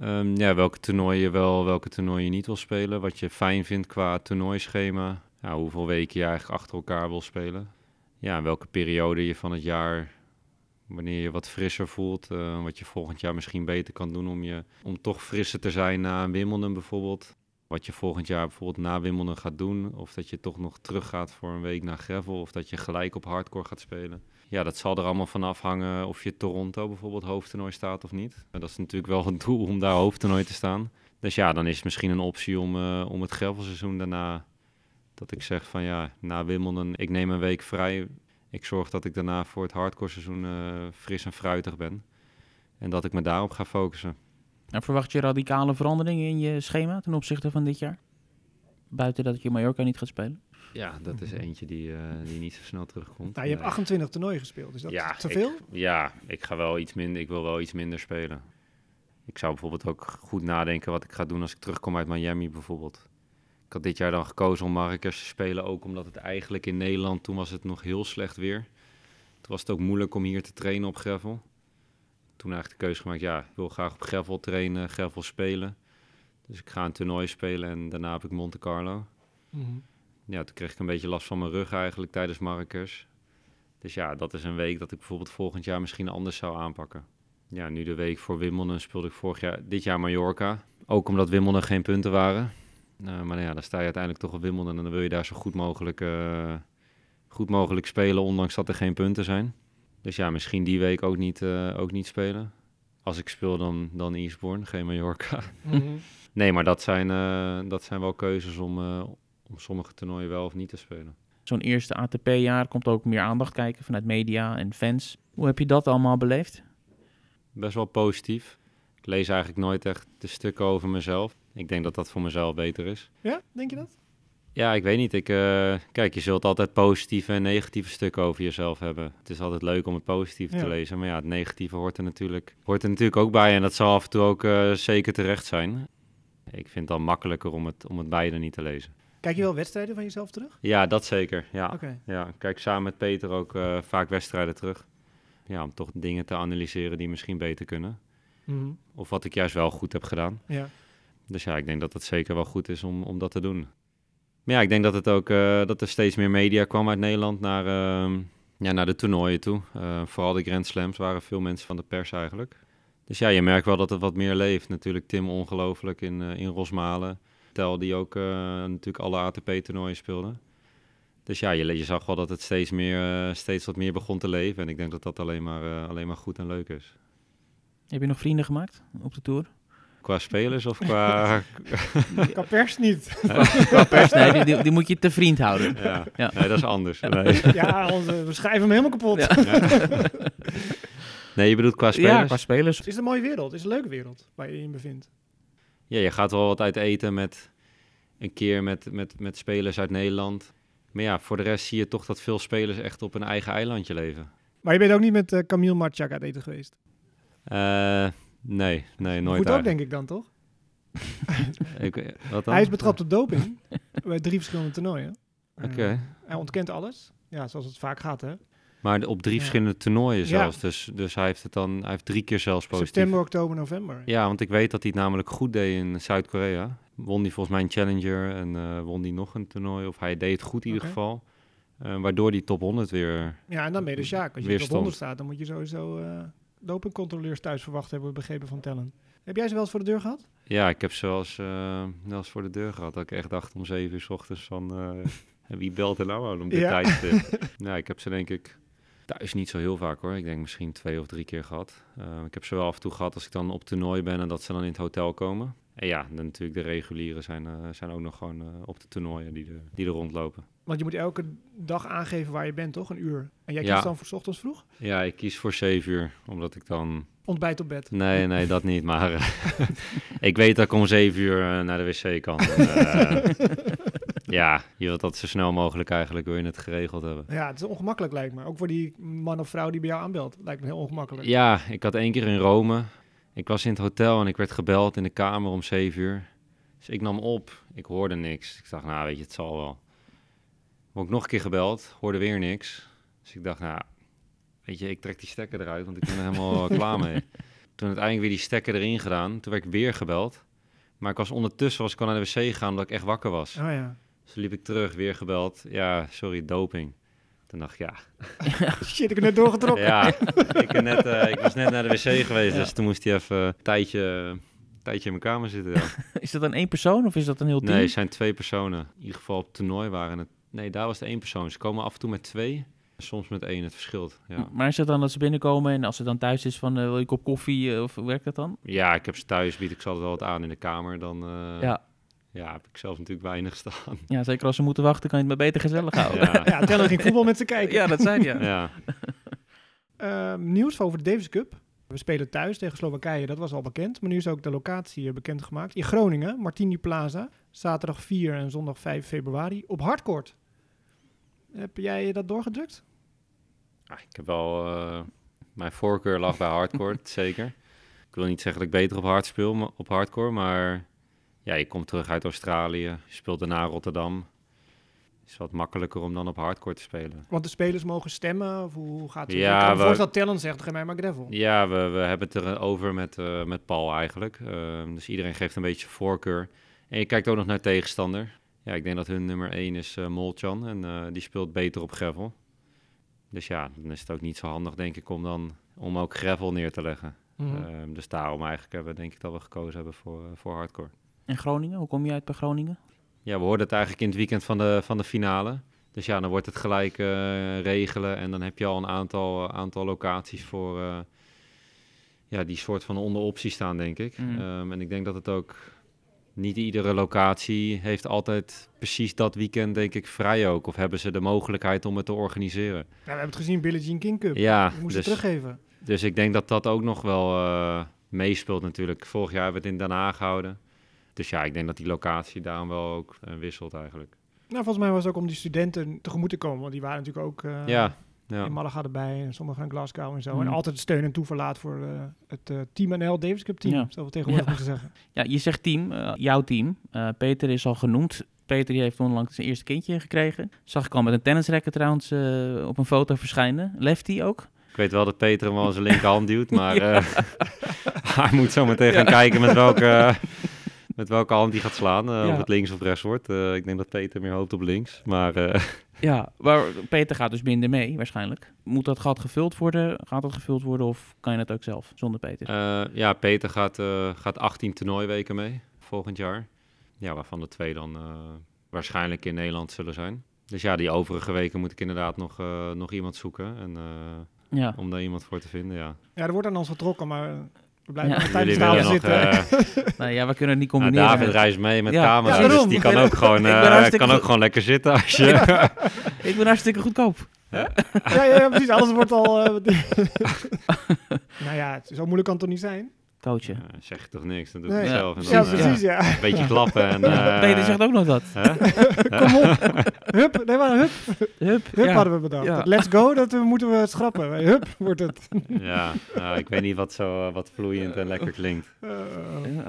Ehm, ja, welke toernooien je wel, welke toernooien je niet wil spelen. Wat je fijn vindt qua toernooischema. Ja, hoeveel weken je eigenlijk achter elkaar wil spelen. Ja, welke periode je van het jaar, wanneer je wat frisser voelt. eh, wat je volgend jaar misschien beter kan doen om, je, om toch frisser te zijn na een Wimbledon bijvoorbeeld. Wat je volgend jaar bijvoorbeeld na Wimbledon gaat doen. Of dat je toch nog teruggaat voor een week naar gravel. Of dat je gelijk op hardcore gaat spelen. Ja, dat zal er allemaal van afhangen of je Toronto bijvoorbeeld hoofdtoernooi staat of niet. Dat is natuurlijk wel het doel om daar hoofdtoernooi te staan. Dus ja, dan is het misschien een optie om, eh, om het gravelseizoen daarna... Dat ik zeg van ja, na Wimbledon, ik neem een week vrij. Ik zorg dat ik daarna voor het hardcore seizoen eh, fris en fruitig ben. En dat ik me daarop ga focussen. En verwacht je radicale veranderingen in je schema ten opzichte van dit jaar? Buiten dat je Mallorca niet gaat spelen? Ja, dat is eentje die, eh, die niet zo snel terugkomt. Nou, je hebt Nee. 28 toernooien gespeeld. Is dat Ja, te ik- veel? Ja, ik ga wel iets minder. Ik wil wel iets minder spelen. Ik zou bijvoorbeeld ook goed nadenken wat ik ga doen als ik terugkom uit Miami bijvoorbeeld. Ik had dit jaar dan gekozen om Marrakesh te spelen, ook omdat het eigenlijk in Nederland toen was het nog heel slecht weer. Toen was het ook moeilijk om hier te trainen op gravel. Toen eigenlijk de keuze gemaakt, ja, ik wil graag op gravel trainen, gravel spelen. Dus ik ga een toernooi spelen en daarna heb ik Monte Carlo. Mhm. Ja, toen kreeg ik een beetje last van mijn rug eigenlijk tijdens Marrakesh. Dus ja, dat is een week dat ik bijvoorbeeld volgend jaar misschien anders zou aanpakken. ja, nu de week voor Wimbledon speelde ik vorig jaar, dit jaar Mallorca. Ook omdat Wimbledon geen punten waren. Nou, maar ja, dan sta je uiteindelijk toch op Wimbledon en dan wil je daar zo goed mogelijk, eh, goed mogelijk spelen, ondanks dat er geen punten zijn. Dus ja, misschien die week ook niet, eh, ook niet spelen. Als ik speel, dan, dan Eastbourne, geen Mallorca. Mhm. Nee, maar dat zijn, eh, dat zijn wel keuzes om, eh, om sommige toernooien wel of niet te spelen. Zo'n eerste ATP-jaar komt ook meer aandacht kijken vanuit media en fans. Hoe heb je dat allemaal beleefd? Best wel positief. Ik lees eigenlijk nooit echt de stukken over mezelf. Ik denk dat dat voor mezelf beter is. Ja, denk je dat? Ja, ik weet niet. Ik, eh, kijk, je zult altijd positieve en negatieve stukken over jezelf hebben. Het is altijd leuk om het positieve Ja. te lezen. Maar ja, het negatieve hoort er natuurlijk, hoort er natuurlijk ook bij. En dat zal af en toe ook eh, zeker terecht zijn. Ik vind het dan makkelijker om het, om het beide niet te lezen. Kijk je wel wedstrijden van jezelf terug? Ja, dat zeker. Ja, ja. ik kijk samen met Peter ook eh, vaak wedstrijden terug. Ja, om toch dingen te analyseren die misschien beter kunnen. Mhm. Of wat ik juist wel goed heb gedaan. Ja. Dus ja, ik denk dat het zeker wel goed is om, om dat te doen. Maar ja, ik denk dat het ook eh, dat er steeds meer media kwam uit Nederland naar, ehm, ja, naar de toernooien toe. Eh, vooral de Grand Slams waren veel mensen van de pers eigenlijk. Dus ja, je merkt wel dat het wat meer leeft. Natuurlijk Tim ongelooflijk in, eh, in Rosmalen. Tel die ook natuurlijk alle ATP-toernooien speelde. Dus ja, je, je zag wel dat het steeds, meer, steeds wat meer begon te leven. En ik denk dat dat alleen maar, alleen maar goed en leuk is. Heb je nog vrienden gemaakt op de Tour? Qua spelers of qua... Qua pers niet. Qua pers? Nee, die, die, die moet je te vriend houden. ja. Ja. Nee, dat is anders. Nee. ja, onze, we schrijven hem helemaal kapot. Ja. nee, je bedoelt qua spelers? Ja, qua spelers. Het is een mooie wereld. Het is een leuke wereld waar je je in bevindt. Ja, je gaat wel wat uit eten met een keer met, met, met spelers uit Nederland. Maar ja, voor de rest zie je toch dat veel spelers echt op een eigen eilandje leven. Maar je bent ook niet met eh, Camille Marchak uit eten geweest. Eh, nee, nee, nooit Goed ook, eigenlijk. denk ik dan, toch? Ik, wat dan? Hij is betrapt op doping bij drie verschillende toernooien. Oké. Eh, hij ontkent alles. Ja, zoals het vaak gaat, hè. Maar de- op drie Ja. verschillende toernooien Ja. zelfs. Dus, dus hij heeft het dan, hij heeft drie keer zelfs positief. September, oktober, november. Ja, want ik weet dat hij het namelijk goed deed in Zuid-Korea. Won hij volgens mij een Challenger en eh, won hij nog een toernooi. Of hij deed het goed in ieder geval. Eh, waardoor die top 100 weer... Ja, en dan ben je de Sjaak. Als je op Weerstand. 100 staat, dan moet je sowieso dopingcontroleurs thuis verwacht hebben, begrepen van Tellen. Heb jij ze wel eens voor de deur gehad? Ja, ik heb ze wel eens, eh, wel eens voor de deur gehad. Dat ik echt dacht om zeven uur s ochtends van... eh, wie belt er nou aan om dit Ja. tijdstip? ja, ik heb ze denk ik thuis niet zo heel vaak hoor. Ik denk misschien twee of drie keer gehad. Eh, ik heb ze wel af en toe gehad als ik dan op toernooi ben en dat ze dan in het hotel komen. En ja, dan natuurlijk de regulieren zijn, eh, zijn ook nog gewoon eh, op de toernooien die, er- die er rondlopen. Want je moet elke dag aangeven waar je bent, toch? Een uur. En jij kiest Ja. dan voor 's ochtends vroeg? Ja, ik kies voor zeven uur, omdat ik dan... Ontbijt op bed. Nee, nee, dat niet. Maar eh, ik weet dat ik om zeven uur naar de wc kan. En, ja, je wilt dat zo snel mogelijk eigenlijk wil je het geregeld hebben. Ja, het is ongemakkelijk lijkt me. Ook voor die man of vrouw die bij jou aanbelt. Lijkt me heel ongemakkelijk. Ja, ik had één keer in Rome. Ik was in het hotel en ik werd gebeld in de kamer om zeven uur. Dus ik nam op. Ik hoorde niks. Ik dacht, nou weet je, het zal wel. Word ik nog een keer gebeld, hoorde weer niks. Dus ik dacht, nou, weet je, ik trek die stekker eruit, want ik ben er helemaal klaar mee. Toen uiteindelijk weer die stekker erin gedaan, toen werd ik weer gebeld. Maar ik was ondertussen, was ik al naar de wc gegaan, omdat ik echt wakker was. Oh ja. Dus liep ik terug, weer gebeld. Ja, sorry, doping. Toen dacht ik, ja, Shit, ik heb net doorgetrokken. ja, ik, net, eh, ik was net naar de wc geweest, dus toen moest hij even een tijdje, tijdje in mijn kamer zitten. Ja. Is dat dan één persoon of is dat een heel team? Nee, het zijn twee personen. In ieder geval op het toernooi waren het... Nee, daar was het één persoon. Ze komen af en toe met twee, soms met één. Het verschilt, ja. Maar is het dan dat ze binnenkomen en als ze dan thuis is van eh, wil je kop koffie eh, of hoe werkt dat dan? Ja, ik heb ze thuis, bied ik ze altijd wel wat aan in de kamer. Dan Ja. Ja, heb ik zelf natuurlijk weinig staan. ja, zeker als ze moeten wachten kan je het maar beter gezellig houden. Ja, Ja, Tellen ging voetbal met ze kijken. Ja, dat zijn ja. ja. Ehm, nieuws over de Davis Cup. We spelen thuis tegen Slowakije, dat was al bekend. Maar nu is ook de locatie eh, bekendgemaakt. In Groningen, Martini Plaza. Zaterdag 4 en zondag 5 februari op hardcourt. Heb jij dat doorgedrukt? Ah, ik heb wel... eh, mijn voorkeur lag bij hardcore, zeker. Ik wil niet zeggen dat ik beter op hard speel, maar op hardcore, maar... Ja, je komt terug uit Australië, je speelt daarna Rotterdam. Het is wat makkelijker om dan op hardcore te spelen. Want de spelers mogen stemmen? Of hoe gaat het? Ja, ik we- dat Tellen zegt, ga mij maar gravel. Ja, we, we hebben het erover met, eh, met Paul eigenlijk. Ehm, dus iedereen geeft een beetje voorkeur. En je kijkt ook nog naar tegenstander. Ja, ik denk dat hun nummer 1 is eh Molchan en eh, die speelt beter op gravel. Dus ja, dan is het ook niet zo handig denk ik om dan om ook gravel neer te leggen. Mhm. Ehm, dus daarom eigenlijk hebben we denk ik dat we gekozen hebben voor, eh, voor hardcore. En Groningen, hoe kom je uit bij Groningen? Ja, we hoorden het eigenlijk in het weekend van de, van de finale. Dus ja, dan wordt het gelijk eh, regelen en dan heb je al een aantal, aantal locaties voor eh, ja, die soort van onder optie staan, denk ik. Mm. Ehm, en ik denk dat het ook niet iedere locatie heeft altijd precies dat weekend, denk ik, vrij ook. Of hebben ze de mogelijkheid om het te organiseren. Ja, we hebben het gezien, Billie Jean King Cup. Ja, We moesten dus, teruggeven. dus ik denk dat dat ook nog wel eh, meespeelt natuurlijk. Vorig jaar hebben we het in Den Haag gehouden. Dus ja, ik denk dat die locatie daarom wel ook eh, wisselt eigenlijk. Nou, volgens mij was het ook om die studenten tegemoet te komen. Want die waren natuurlijk ook eh, ja, ja. in Malaga erbij. En sommigen gaan Glasgow en zo. Mhm. En altijd steun en toeverlaat voor eh, het eh, Team NL Davis Cup team. Ja. Zou we tegenwoordig Ja. moeten zeggen. Ja, je zegt team, jouw team. Eh, Peter is al genoemd. Peter die heeft onlangs zijn eerste kindje gekregen. Zag ik al met een tennisracket trouwens op een foto verschijnen. Lefty ook. Ik weet wel dat Peter hem wel zijn linkerhand duwt, maar eh, hij moet zo meteen gaan kijken met welke, met welke hand hij gaat slaan. eh, Ja. Of het links of rechts wordt. Eh, ik denk dat Peter meer hoopt op links. Maar eh, Ja, maar Peter gaat dus minder mee waarschijnlijk. Moet dat gat gevuld worden? Gaat dat gevuld worden of kan je het ook zelf zonder Peter? eh, ja, Peter gaat, eh, gaat 18 toernooiweken mee volgend jaar. Ja, waarvan de twee dan eh, waarschijnlijk in Nederland zullen zijn. Dus ja, die overige weken moet ik inderdaad nog, eh, nog iemand zoeken. En, eh, ja. om daar iemand voor te vinden, ja. Ja, er wordt aan ons getrokken, maar we blijven Ja. nog tijdens zitten. Nou ja, we kunnen het niet Nou, combineren. David reist mee met Ja. camera's, Ja, dus die kan ook gewoon, eh, kan ook gewoon lekker zitten als je... Ik ben hartstikke goedkoop. ja, ja, ja, precies. Alles wordt al... eh, nou ja, het- zo moeilijk kan het toch niet zijn? Coachen. Ja, zeg je toch niks, dan doe Nee. ik het zelf. En dan, Ja, eh, precies, ja. Een beetje klappen en... eh, Peter zegt ook nog dat. hè? Kom op. Hup, nee, maar hup, Hup. hup ja. hadden we bedacht. Ja. Let's go, dat we, moeten we schrappen. Hup, wordt het. Ja, nou, ik weet niet wat zo eh, wat vloeiend en lekker klinkt. Eh,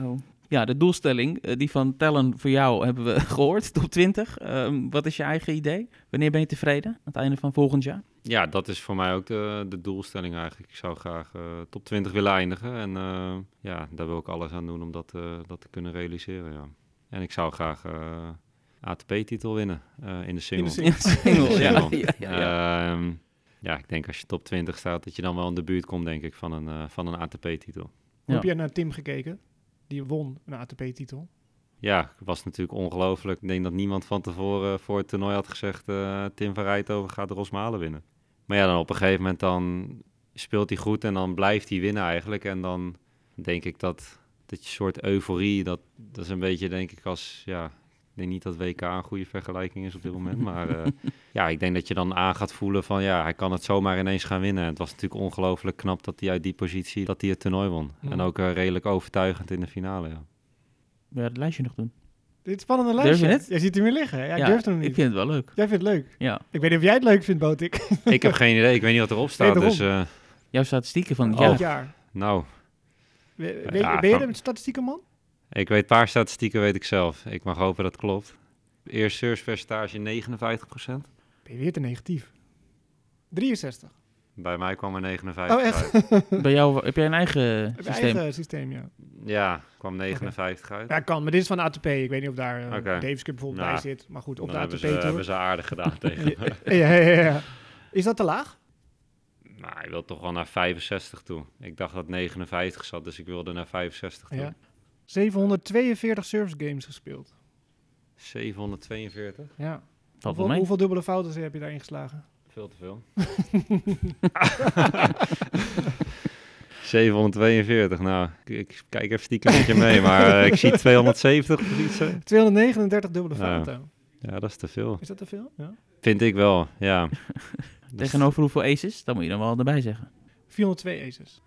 oh. Ja, de doelstelling, eh, die van Tellen voor jou hebben we gehoord, top 20. Ehm, wat is je eigen idee? Wanneer ben je tevreden? Aan het einde van volgend jaar? Ja, dat is voor mij ook de, de doelstelling eigenlijk. Ik zou graag eh, top 20 willen eindigen. En eh, ja, daar wil ik alles aan doen om dat, eh, dat te kunnen realiseren, ja. En ik zou graag eh, ATP-titel winnen eh, in de single. In single, de ja. single. ja, ja, ja. Ehm, ja, ik denk als je top 20 staat, dat je dan wel in de buurt komt, denk ik, van een, eh, van een ATP-titel. Heb je naar Tim gekeken? Die won een ATP-titel. Ja, was natuurlijk ongelooflijk. Ik denk dat niemand van tevoren voor het toernooi had gezegd... eh, Tim van Rijthoven gaat Rosmalen winnen. Maar ja, dan op een gegeven moment dan speelt hij goed en dan blijft hij winnen eigenlijk. En dan denk ik dat, dat je soort euforie, dat, dat is een beetje denk ik als... Ja, ik denk niet dat WK een goede vergelijking is op dit moment. Maar eh, ja, ik denk dat je dan aan gaat voelen van... Ja, hij kan het zomaar ineens gaan winnen. En het was natuurlijk ongelooflijk knap dat hij uit die positie dat hij het toernooi won. En ook eh, redelijk overtuigend in de finale, ja. Wil je het lijstje nog doen? Dit spannende Durf lijstje. je het? Jij ziet hem weer liggen. Ja, ik durf het nog niet. Ik vind het wel leuk. Jij vindt het leuk. Ja. Ik weet niet of jij het leuk vindt, Botik. Ik heb geen idee. Ik weet niet wat erop staat. dus eh, Jouw statistieken van het Oh. Dit jaar. nou, Ja, ja, ben je de statistieke man? Ik weet een paar statistieken weet ik zelf. Ik mag hopen dat het klopt. Eerst servicepercentage 59%. Ben je weer te negatief. 63. Bij mij kwam er 59 Oh, echt? uit. Bij jou heb jij een eigen systeem? eigen systeem, ja. Ja, kwam 59 uit. Ja, kan. Maar dit is van ATP. Ik weet niet of daar uh, Oké. Davis Cup bijvoorbeeld Nou, bij zit. Maar goed, op Dan de hebben ATP ze, Tour. hebben ze aardig gedaan tegen me. Ja, ja, ja, ja. Is dat te laag? nou, hij wil toch wel naar 65 toe. Ik dacht dat 59 zat, dus ik wilde naar 65 toe. Ja. 742 service games gespeeld. 742? Ja. Valt Hoeveel, hoeveel dubbele fouten heb je daarin geslagen? Veel te veel. 742, nou, ik, ik kijk even stiekem met je mee, maar eh, ik zie 270 of iets. hè. 239 dubbele fouten. Ja, dat is te veel. Is dat te veel? Ja. Vind ik wel, ja. Tegenover hoeveel aces? Dat moet je dan wel erbij zeggen. 402 aces.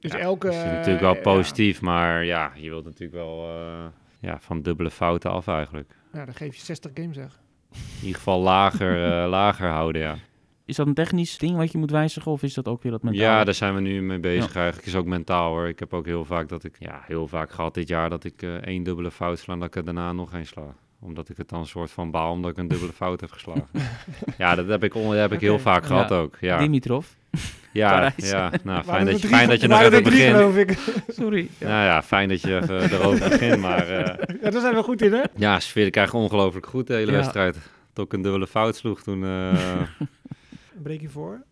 Dus ja, elke... Dat is natuurlijk wel eh, positief, maar ja, je wilt natuurlijk wel eh, ja, van dubbele fouten af eigenlijk. Ja, dan geef je 60 games zeg. In ieder geval lager, eh, lager houden, ja. Is dat een technisch ding wat je moet wijzigen of is dat ook weer dat mentaal? Ja, daar zijn we nu mee bezig eigenlijk. is ook mentaal hoor. Ik heb ook heel vaak dat ik, ja, heel vaak gehad dit jaar dat ik eh, één dubbele fout sla en dat ik er daarna nog één sla. Omdat ik het dan een soort van baal omdat ik een dubbele fout heb geslagen. ja, dat heb ik, on- dat heb ik heel vaak gehad ook. Ja, Dimitrov. Ja, ja. Nou, fijn dat je, fijn dat je nog even begint. geloof ik. Sorry. Nou ja, fijn dat je even erover begint. Maar eh, Ja, daar zijn we goed in, hè? ja, sfeer krijg ongelooflijk goed de hele Ja. wedstrijd. Tot ik een dubbele fout sloeg toen. eh, Breek je voor.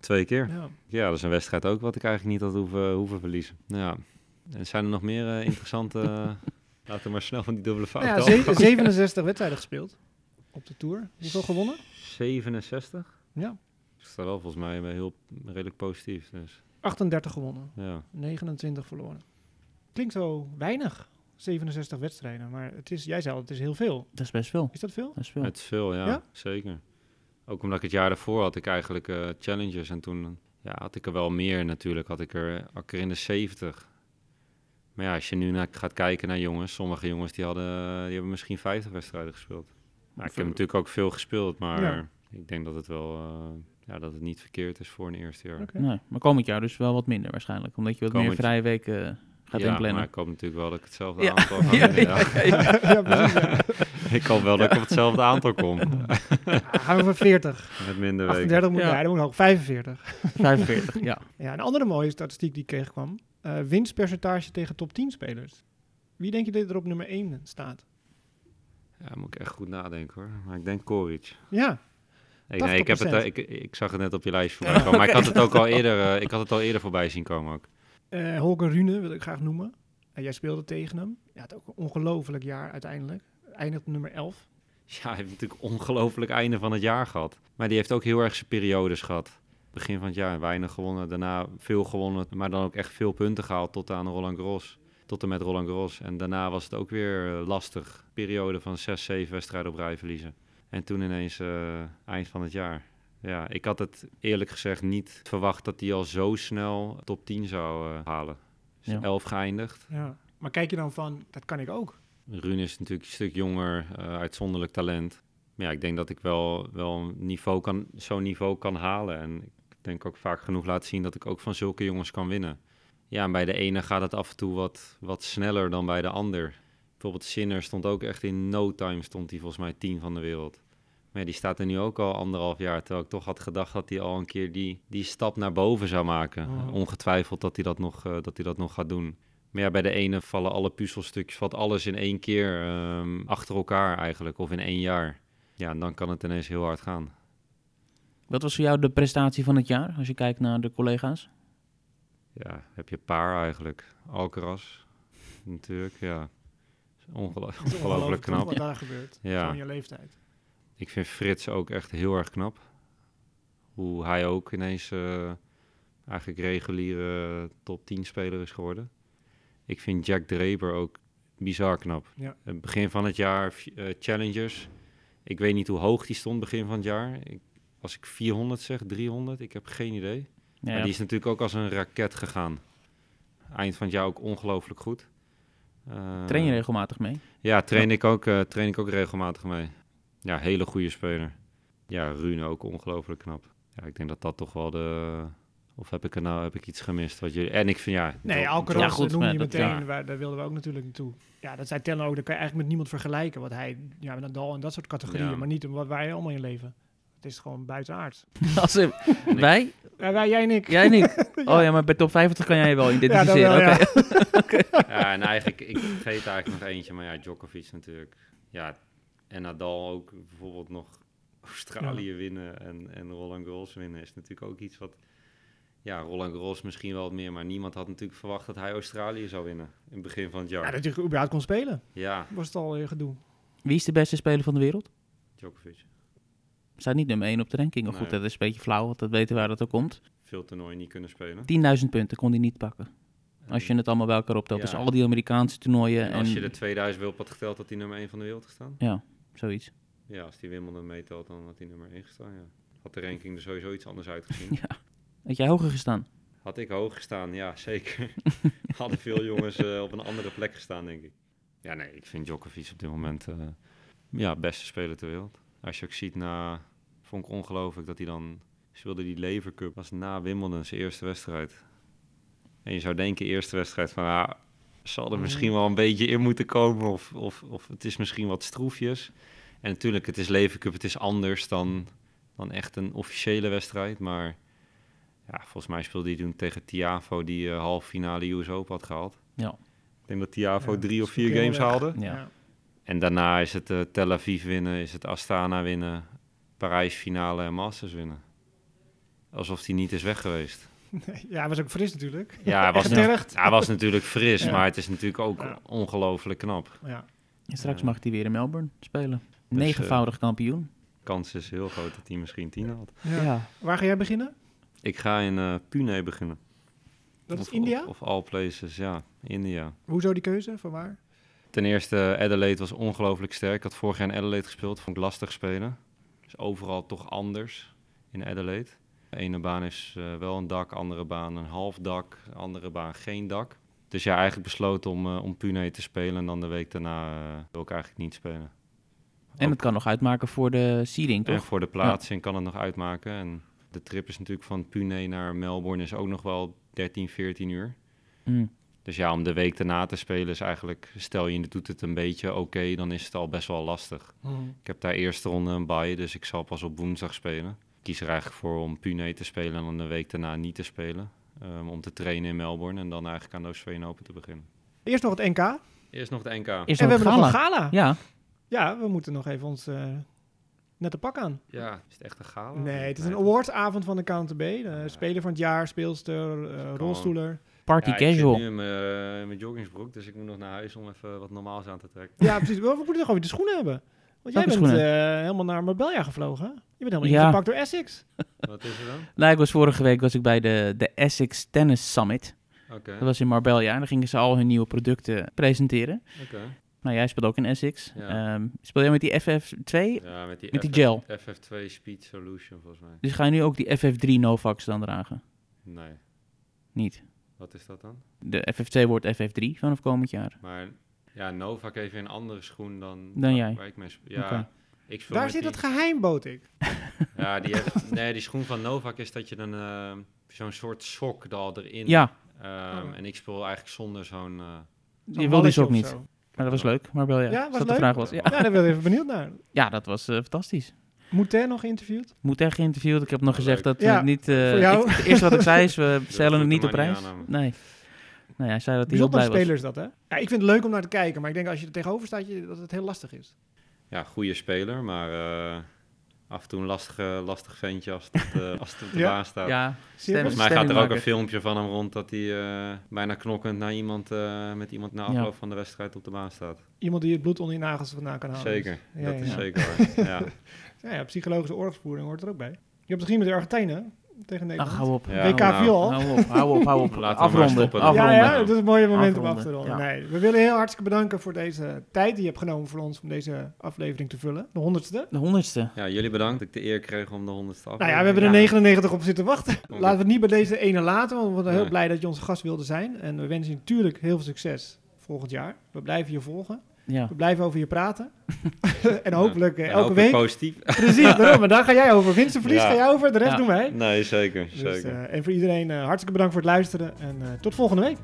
Twee keer. Ja. Ja, dat is een wedstrijd ook wat ik eigenlijk niet had hoeven, hoeven verliezen. Ja. En zijn er nog meer eh, interessante... eh, laten we maar snel van die dubbele fout ja, af. ze- 67 wedstrijden gespeeld op de Tour. Hoeveel gewonnen? 67? Ja. Ik sta wel volgens mij heel redelijk positief. Dus 38 gewonnen, ja. 29 verloren. Klinkt zo weinig, 67 wedstrijden. Maar het is, jij zei al, het is heel veel. Dat is best veel. Is dat veel? Dat is veel. Het is veel, ja, Ja? Zeker. Ook omdat ik het jaar daarvoor had ik eigenlijk eh, challenges. En toen ja, had ik er wel meer natuurlijk. Had ik er, had ik er in de 70. Maar ja, als je nu naar, gaat kijken naar jongens. Sommige jongens die, hadden, die hebben misschien 50 wedstrijden gespeeld. Maar ik heb natuurlijk ook veel gespeeld. Maar Ja. ik denk dat het wel... eh, ja, dat het niet verkeerd is voor een eerste jaar. Oké. Nee, maar komend jaar dus wel wat minder waarschijnlijk. Omdat je wat meer Komend- vrije weken eh, gaat ja, inplannen. maar ik hoop natuurlijk wel dat ik hetzelfde Ja. aantal ga Ja, winnen, ja, ja. ja, ja. ja, precies. ja. Ik hoop wel dat ik op hetzelfde aantal kom. Gaan we voor 40. Met minder weken. 38 moet, Ja. dan moet ook 45. 45, ja. Ja, een andere mooie statistiek die ik tegenkwam. eh winstpercentage tegen top 10 spelers. Wie denk je dat er op nummer 1 staat? Ja, moet ik echt goed nadenken hoor. Maar ik denk Koric. Ja, Nee, nee, ik, heb het, 80%. eh, ik, ik zag het net op je lijst voorbij komen. Maar ik had het ook al eerder, eh, ik had het al eerder voorbij zien komen ook. eh Holger Rune wil ik graag noemen. En jij speelde tegen hem. Ja, het ook een ongelooflijk jaar uiteindelijk. Eindigt nummer 11. Ja, hij heeft natuurlijk ongelooflijk einde van het jaar gehad. Maar die heeft ook heel erg zijn periodes gehad. Begin van het jaar weinig gewonnen, daarna veel gewonnen. Maar dan ook echt veel punten gehaald tot aan Roland Garros. Tot en met Roland Garros. En daarna was het ook weer lastig. Periode van zes, zeven wedstrijden op rij verliezen. En toen ineens eh, eind van het jaar. Ja, ik had het eerlijk gezegd niet verwacht dat hij al zo snel top 10 zou eh, halen. Dus Ja. 11 geëindigd. Ja. Maar kijk je dan van, dat kan ik ook. Rune is natuurlijk een stuk jonger, eh, uitzonderlijk talent. Maar ja, ik denk dat ik wel, wel een niveau kan, zo'n niveau kan halen. En ik denk ook vaak genoeg laten zien dat ik ook van zulke jongens kan winnen. Ja, en bij de ene gaat het af en toe wat, wat sneller dan bij de ander. Bijvoorbeeld Sinner stond ook echt in no time, stond hij volgens mij tien van de wereld. Maar ja, die staat er nu ook al anderhalf jaar. Terwijl ik toch had gedacht dat hij al een keer die, die stap naar boven zou maken. Mhm. Ongetwijfeld dat hij dat, nog, eh, dat hij dat nog gaat doen. Maar ja, bij de ene vallen alle puzzelstukjes, valt alles in één keer ehm, achter elkaar eigenlijk, of in één jaar. Ja, en dan kan het ineens heel hard gaan. Wat was voor jou de prestatie van het jaar, als je kijkt naar de collega's? Ja, heb je paar eigenlijk. Alcaraz, natuurlijk, ja. Ongelooflijk knap. Wat daar gebeurt. Ja. In je leeftijd. Ik vind Frits ook echt heel erg knap. Hoe hij ook ineens eh, eigenlijk reguliere top 10 speler is geworden. Ik vind Jack Draper ook bizar knap. Ja. Het begin van het jaar, eh, Challengers. Ik weet niet hoe hoog die stond begin van het jaar. Ik, als ik 400 zeg, 300, ik heb geen idee. Ja, Maar die is natuurlijk ook als een raket gegaan. Eind van het jaar ook ongelooflijk goed. Eh, Train je regelmatig mee? ja, train, Ik ook, eh, train ik ook regelmatig mee. Ja, hele goede speler. Ja, Rune ook ongelooflijk knap. Ja, ik denk dat dat toch wel de... Of heb ik er nou heb ik iets gemist? Wat jullie... En ik vind ja... Nee, Alcaraz Ja, goed, noem je maar dat- meteen. ja. Waar, daar wilden we ook natuurlijk naartoe. Ja, dat zei Tellen ook. Dat kan je eigenlijk met niemand vergelijken. Wat hij, ja, met Nadal en dat soort categorieën. Ja. Maar niet wat wij allemaal in leven. Het is gewoon buitenaards. Als, eh, wij? Ja, wij, jij en ik. Jij niet? Oh ja, maar bij top 50 kan jij je wel identificeren. Ja, dat Oké. ja. Ja, en eigenlijk, ik vergeet eigenlijk nog eentje. Maar ja, Djokovic natuurlijk. Ja, en Nadal ook bijvoorbeeld nog Australië winnen en, en Roland Garros winnen. Is natuurlijk ook iets wat... Ja, Roland Garros misschien wel wat meer. Maar niemand had natuurlijk verwacht dat hij Australië zou winnen. In het begin van het Ja, jaar. dat je überhaupt kon spelen. Ja, Was het al weer gedoe. Wie is de beste speler van de wereld? Djokovic. Staat niet nummer 1 op de ranking. Of Nee. goed, dat is een beetje flauw, want dat weten waar dat ook komt. 10.000 Veel toernooien niet kunnen spelen. punten kon hij niet pakken. Als je het allemaal bij elkaar optelt. Ja. Dus al die Amerikaanse toernooien En en, als je de 2000 wil had geteld, dat hij nummer 1 van de wereld gestaan. Ja, zoiets. Ja, als die Wimbledon meetelt, dan had hij nummer 1 gestaan, ja. Had de ranking er sowieso iets anders uitgezien. Ja. Had jij hoger gestaan? Had ik hoog gestaan, ja, zeker. Hadden veel jongens eh, op een andere plek gestaan, denk ik. Ja, nee, ik vind Djokovic op dit moment eh ja, beste speler ter wereld. Als je ook ziet na, vond ik ongelooflijk dat hij dan speelde die Lever Cup, was na Wimbledon zijn eerste wedstrijd. En je zou denken, eerste wedstrijd van, ah, zal er misschien wel een beetje in moeten komen of, of, of het is misschien wat stroefjes. En natuurlijk, het is Lever Cup, het is anders dan, dan echt een officiële wedstrijd, maar ja, volgens mij speelde hij toen tegen Tiafo, die eh halve finale US Open had gehaald. Ja. Ik denk dat Tiafo Ja, drie of vier games haalde. Ja. Ja. En daarna is het eh, Tel Aviv winnen, is het Astana winnen, Parijs finale en Masters winnen. alsof hij niet is weg geweest. ja, hij was ook fris natuurlijk. Ja, hij was, hij was natuurlijk fris, Ja. maar het is natuurlijk ook Ja. ongelooflijk knap. Ja. En straks mag hij weer in Melbourne spelen. Dus, Negenvoudig kampioen. Kans is heel groot dat hij misschien tien had. Ja. Ja. Waar ga jij beginnen? Ik ga in eh, Pune beginnen. Dat is India? Of, of all places, ja. India. Hoezo die keuze? Van waar? Ten eerste, Adelaide was ongelooflijk sterk. Ik had vorig jaar in Adelaide gespeeld, vond ik lastig spelen. Is overal toch anders in Adelaide. De ene baan is eh, wel een dak, andere baan een half dak, andere baan geen dak. Dus ja, eigenlijk besloten om, eh, om Pune te spelen en dan de week daarna eh, wil ik eigenlijk niet spelen. En Ook- het kan nog uitmaken voor de seeding, En toch? voor de plaatsing kan het nog uitmaken. En de trip is natuurlijk van Pune naar Melbourne is ook nog wel 13, 14 uur. Mm. Dus ja, om de week daarna te spelen is eigenlijk, stel je doet het een beetje oké, dan is het al best wel lastig. Ik heb daar eerste ronde een bye, dus ik zal pas op woensdag spelen. Ik kies er eigenlijk voor om Pune te spelen en dan de week daarna niet te spelen. ehm, om te trainen in Melbourne en dan eigenlijk aan de Australian Open te beginnen. Eerst nog het NK. Eerst nog de NK. Eerst en we hebben nog een gala. Ja, Ja, we moeten nog even ons eh nette pak aan. Ja, is het echt een gala? Nee, het is een awardsavond van de KNTB. De speler van het jaar, speelster, eh, rolstoeler. Party Ja, ik zit casual. nu in mijn, in mijn joggingsbroek, dus ik moet nog naar huis om even wat normaals aan te trekken. Ja, precies. We moeten toch over de schoenen hebben. Want jij Welke bent eh, helemaal naar Marbella gevlogen. hè? Je bent helemaal Ja. ingepakt door Essex. Wat is er dan? Nou, ik was vorige week was ik bij de, de Essex Tennis Summit. Oké, Dat was in Marbella. En daar gingen ze al hun nieuwe producten presenteren. oké. Nou, jij speelt ook in Essex. Ja. Ehm, speel jij met die FF2? Ja, met die, Met die gel. FF2 Speed Solution volgens mij. Dus ga je nu ook die FF3 Novax dan dragen? Nee, niet. Wat is dat dan? De FF2 wordt FF3 vanaf komend jaar. Maar ja, Novak heeft een andere schoen dan, Dan waar- jij? waar ik mee speel. Ja, ik speel Daar zit die, het geheim, bood ik. Ja, die heeft, nee, die schoen van Novak is dat je dan eh, zo'n soort sok al erin. Ja, Ehm, Oh. En ik speel eigenlijk zonder zo'n. eh, je wil die ook niet. Zo. Maar dat was leuk, Marbella. Ja, Als was dat leuk? de vraag was. Ja, Ja, daar ben ik even benieuwd naar. ja dat was eh, fantastisch. Moutet nog geïnterviewd? Moet echt geïnterviewd. Ik heb nog Leuk. gezegd dat Ja, we niet... eh, voor jou. ik- het eerste wat ik zei is, we stellen het niet op prijs. Nee. Nee, hij zei dat hij heel blij was. speler is dat, hè? Ja, ik vind het leuk om naar te kijken. Maar ik denk als je er tegenover staat, je, dat het heel lastig is. ja, goede speler, maar eh, af en toe een lastig, lastig ventje als het, eh, als het op de Ja. baan staat. Ja, stem, Volgens mij gaat er ook een filmpje van hem rond dat hij eh, bijna knokkend naar iemand, eh, met iemand na Ja. afloop van de wedstrijd op de baan staat. Iemand die het bloed onder je nagels vandaan kan halen. Zeker, Ja, dat ja. is zeker hoor. Ja. Ja, psychologische oorlogsvoering hoort er ook bij. Je hebt het met de Argentijnen tegen Nederland. Ach, hou op. Ja, WK nou. Hou op, hou op, hou op. Laten we maar afronden, dan. Ja, afronden. ja, dat is een mooie moment om af te Afronden, ronden. ja. Nee, we willen heel hartstikke bedanken voor deze tijd die je hebt genomen voor ons om deze aflevering te vullen. De honderdste. De honderdste. ja, jullie bedankt dat ik de eer kreeg om de honderdste af Nou ja, we hebben er Ja. 99 op zitten wachten. Laten we het niet bij deze ene laten, want we zijn heel blij dat je onze gast wilde zijn. En we wensen je natuurlijk heel veel succes volgend jaar. We blijven je volgen. Ja. We blijven over je praten. en hopelijk eh, En elke hopelijk week. positief. Precies, daarom. Maar daar ga jij over. Winst en verlies Ja. ga jij over, de rest doen wij. Nee, zeker. Dus, zeker. eh, en voor iedereen eh, hartstikke bedankt voor het luisteren. En tot volgende week.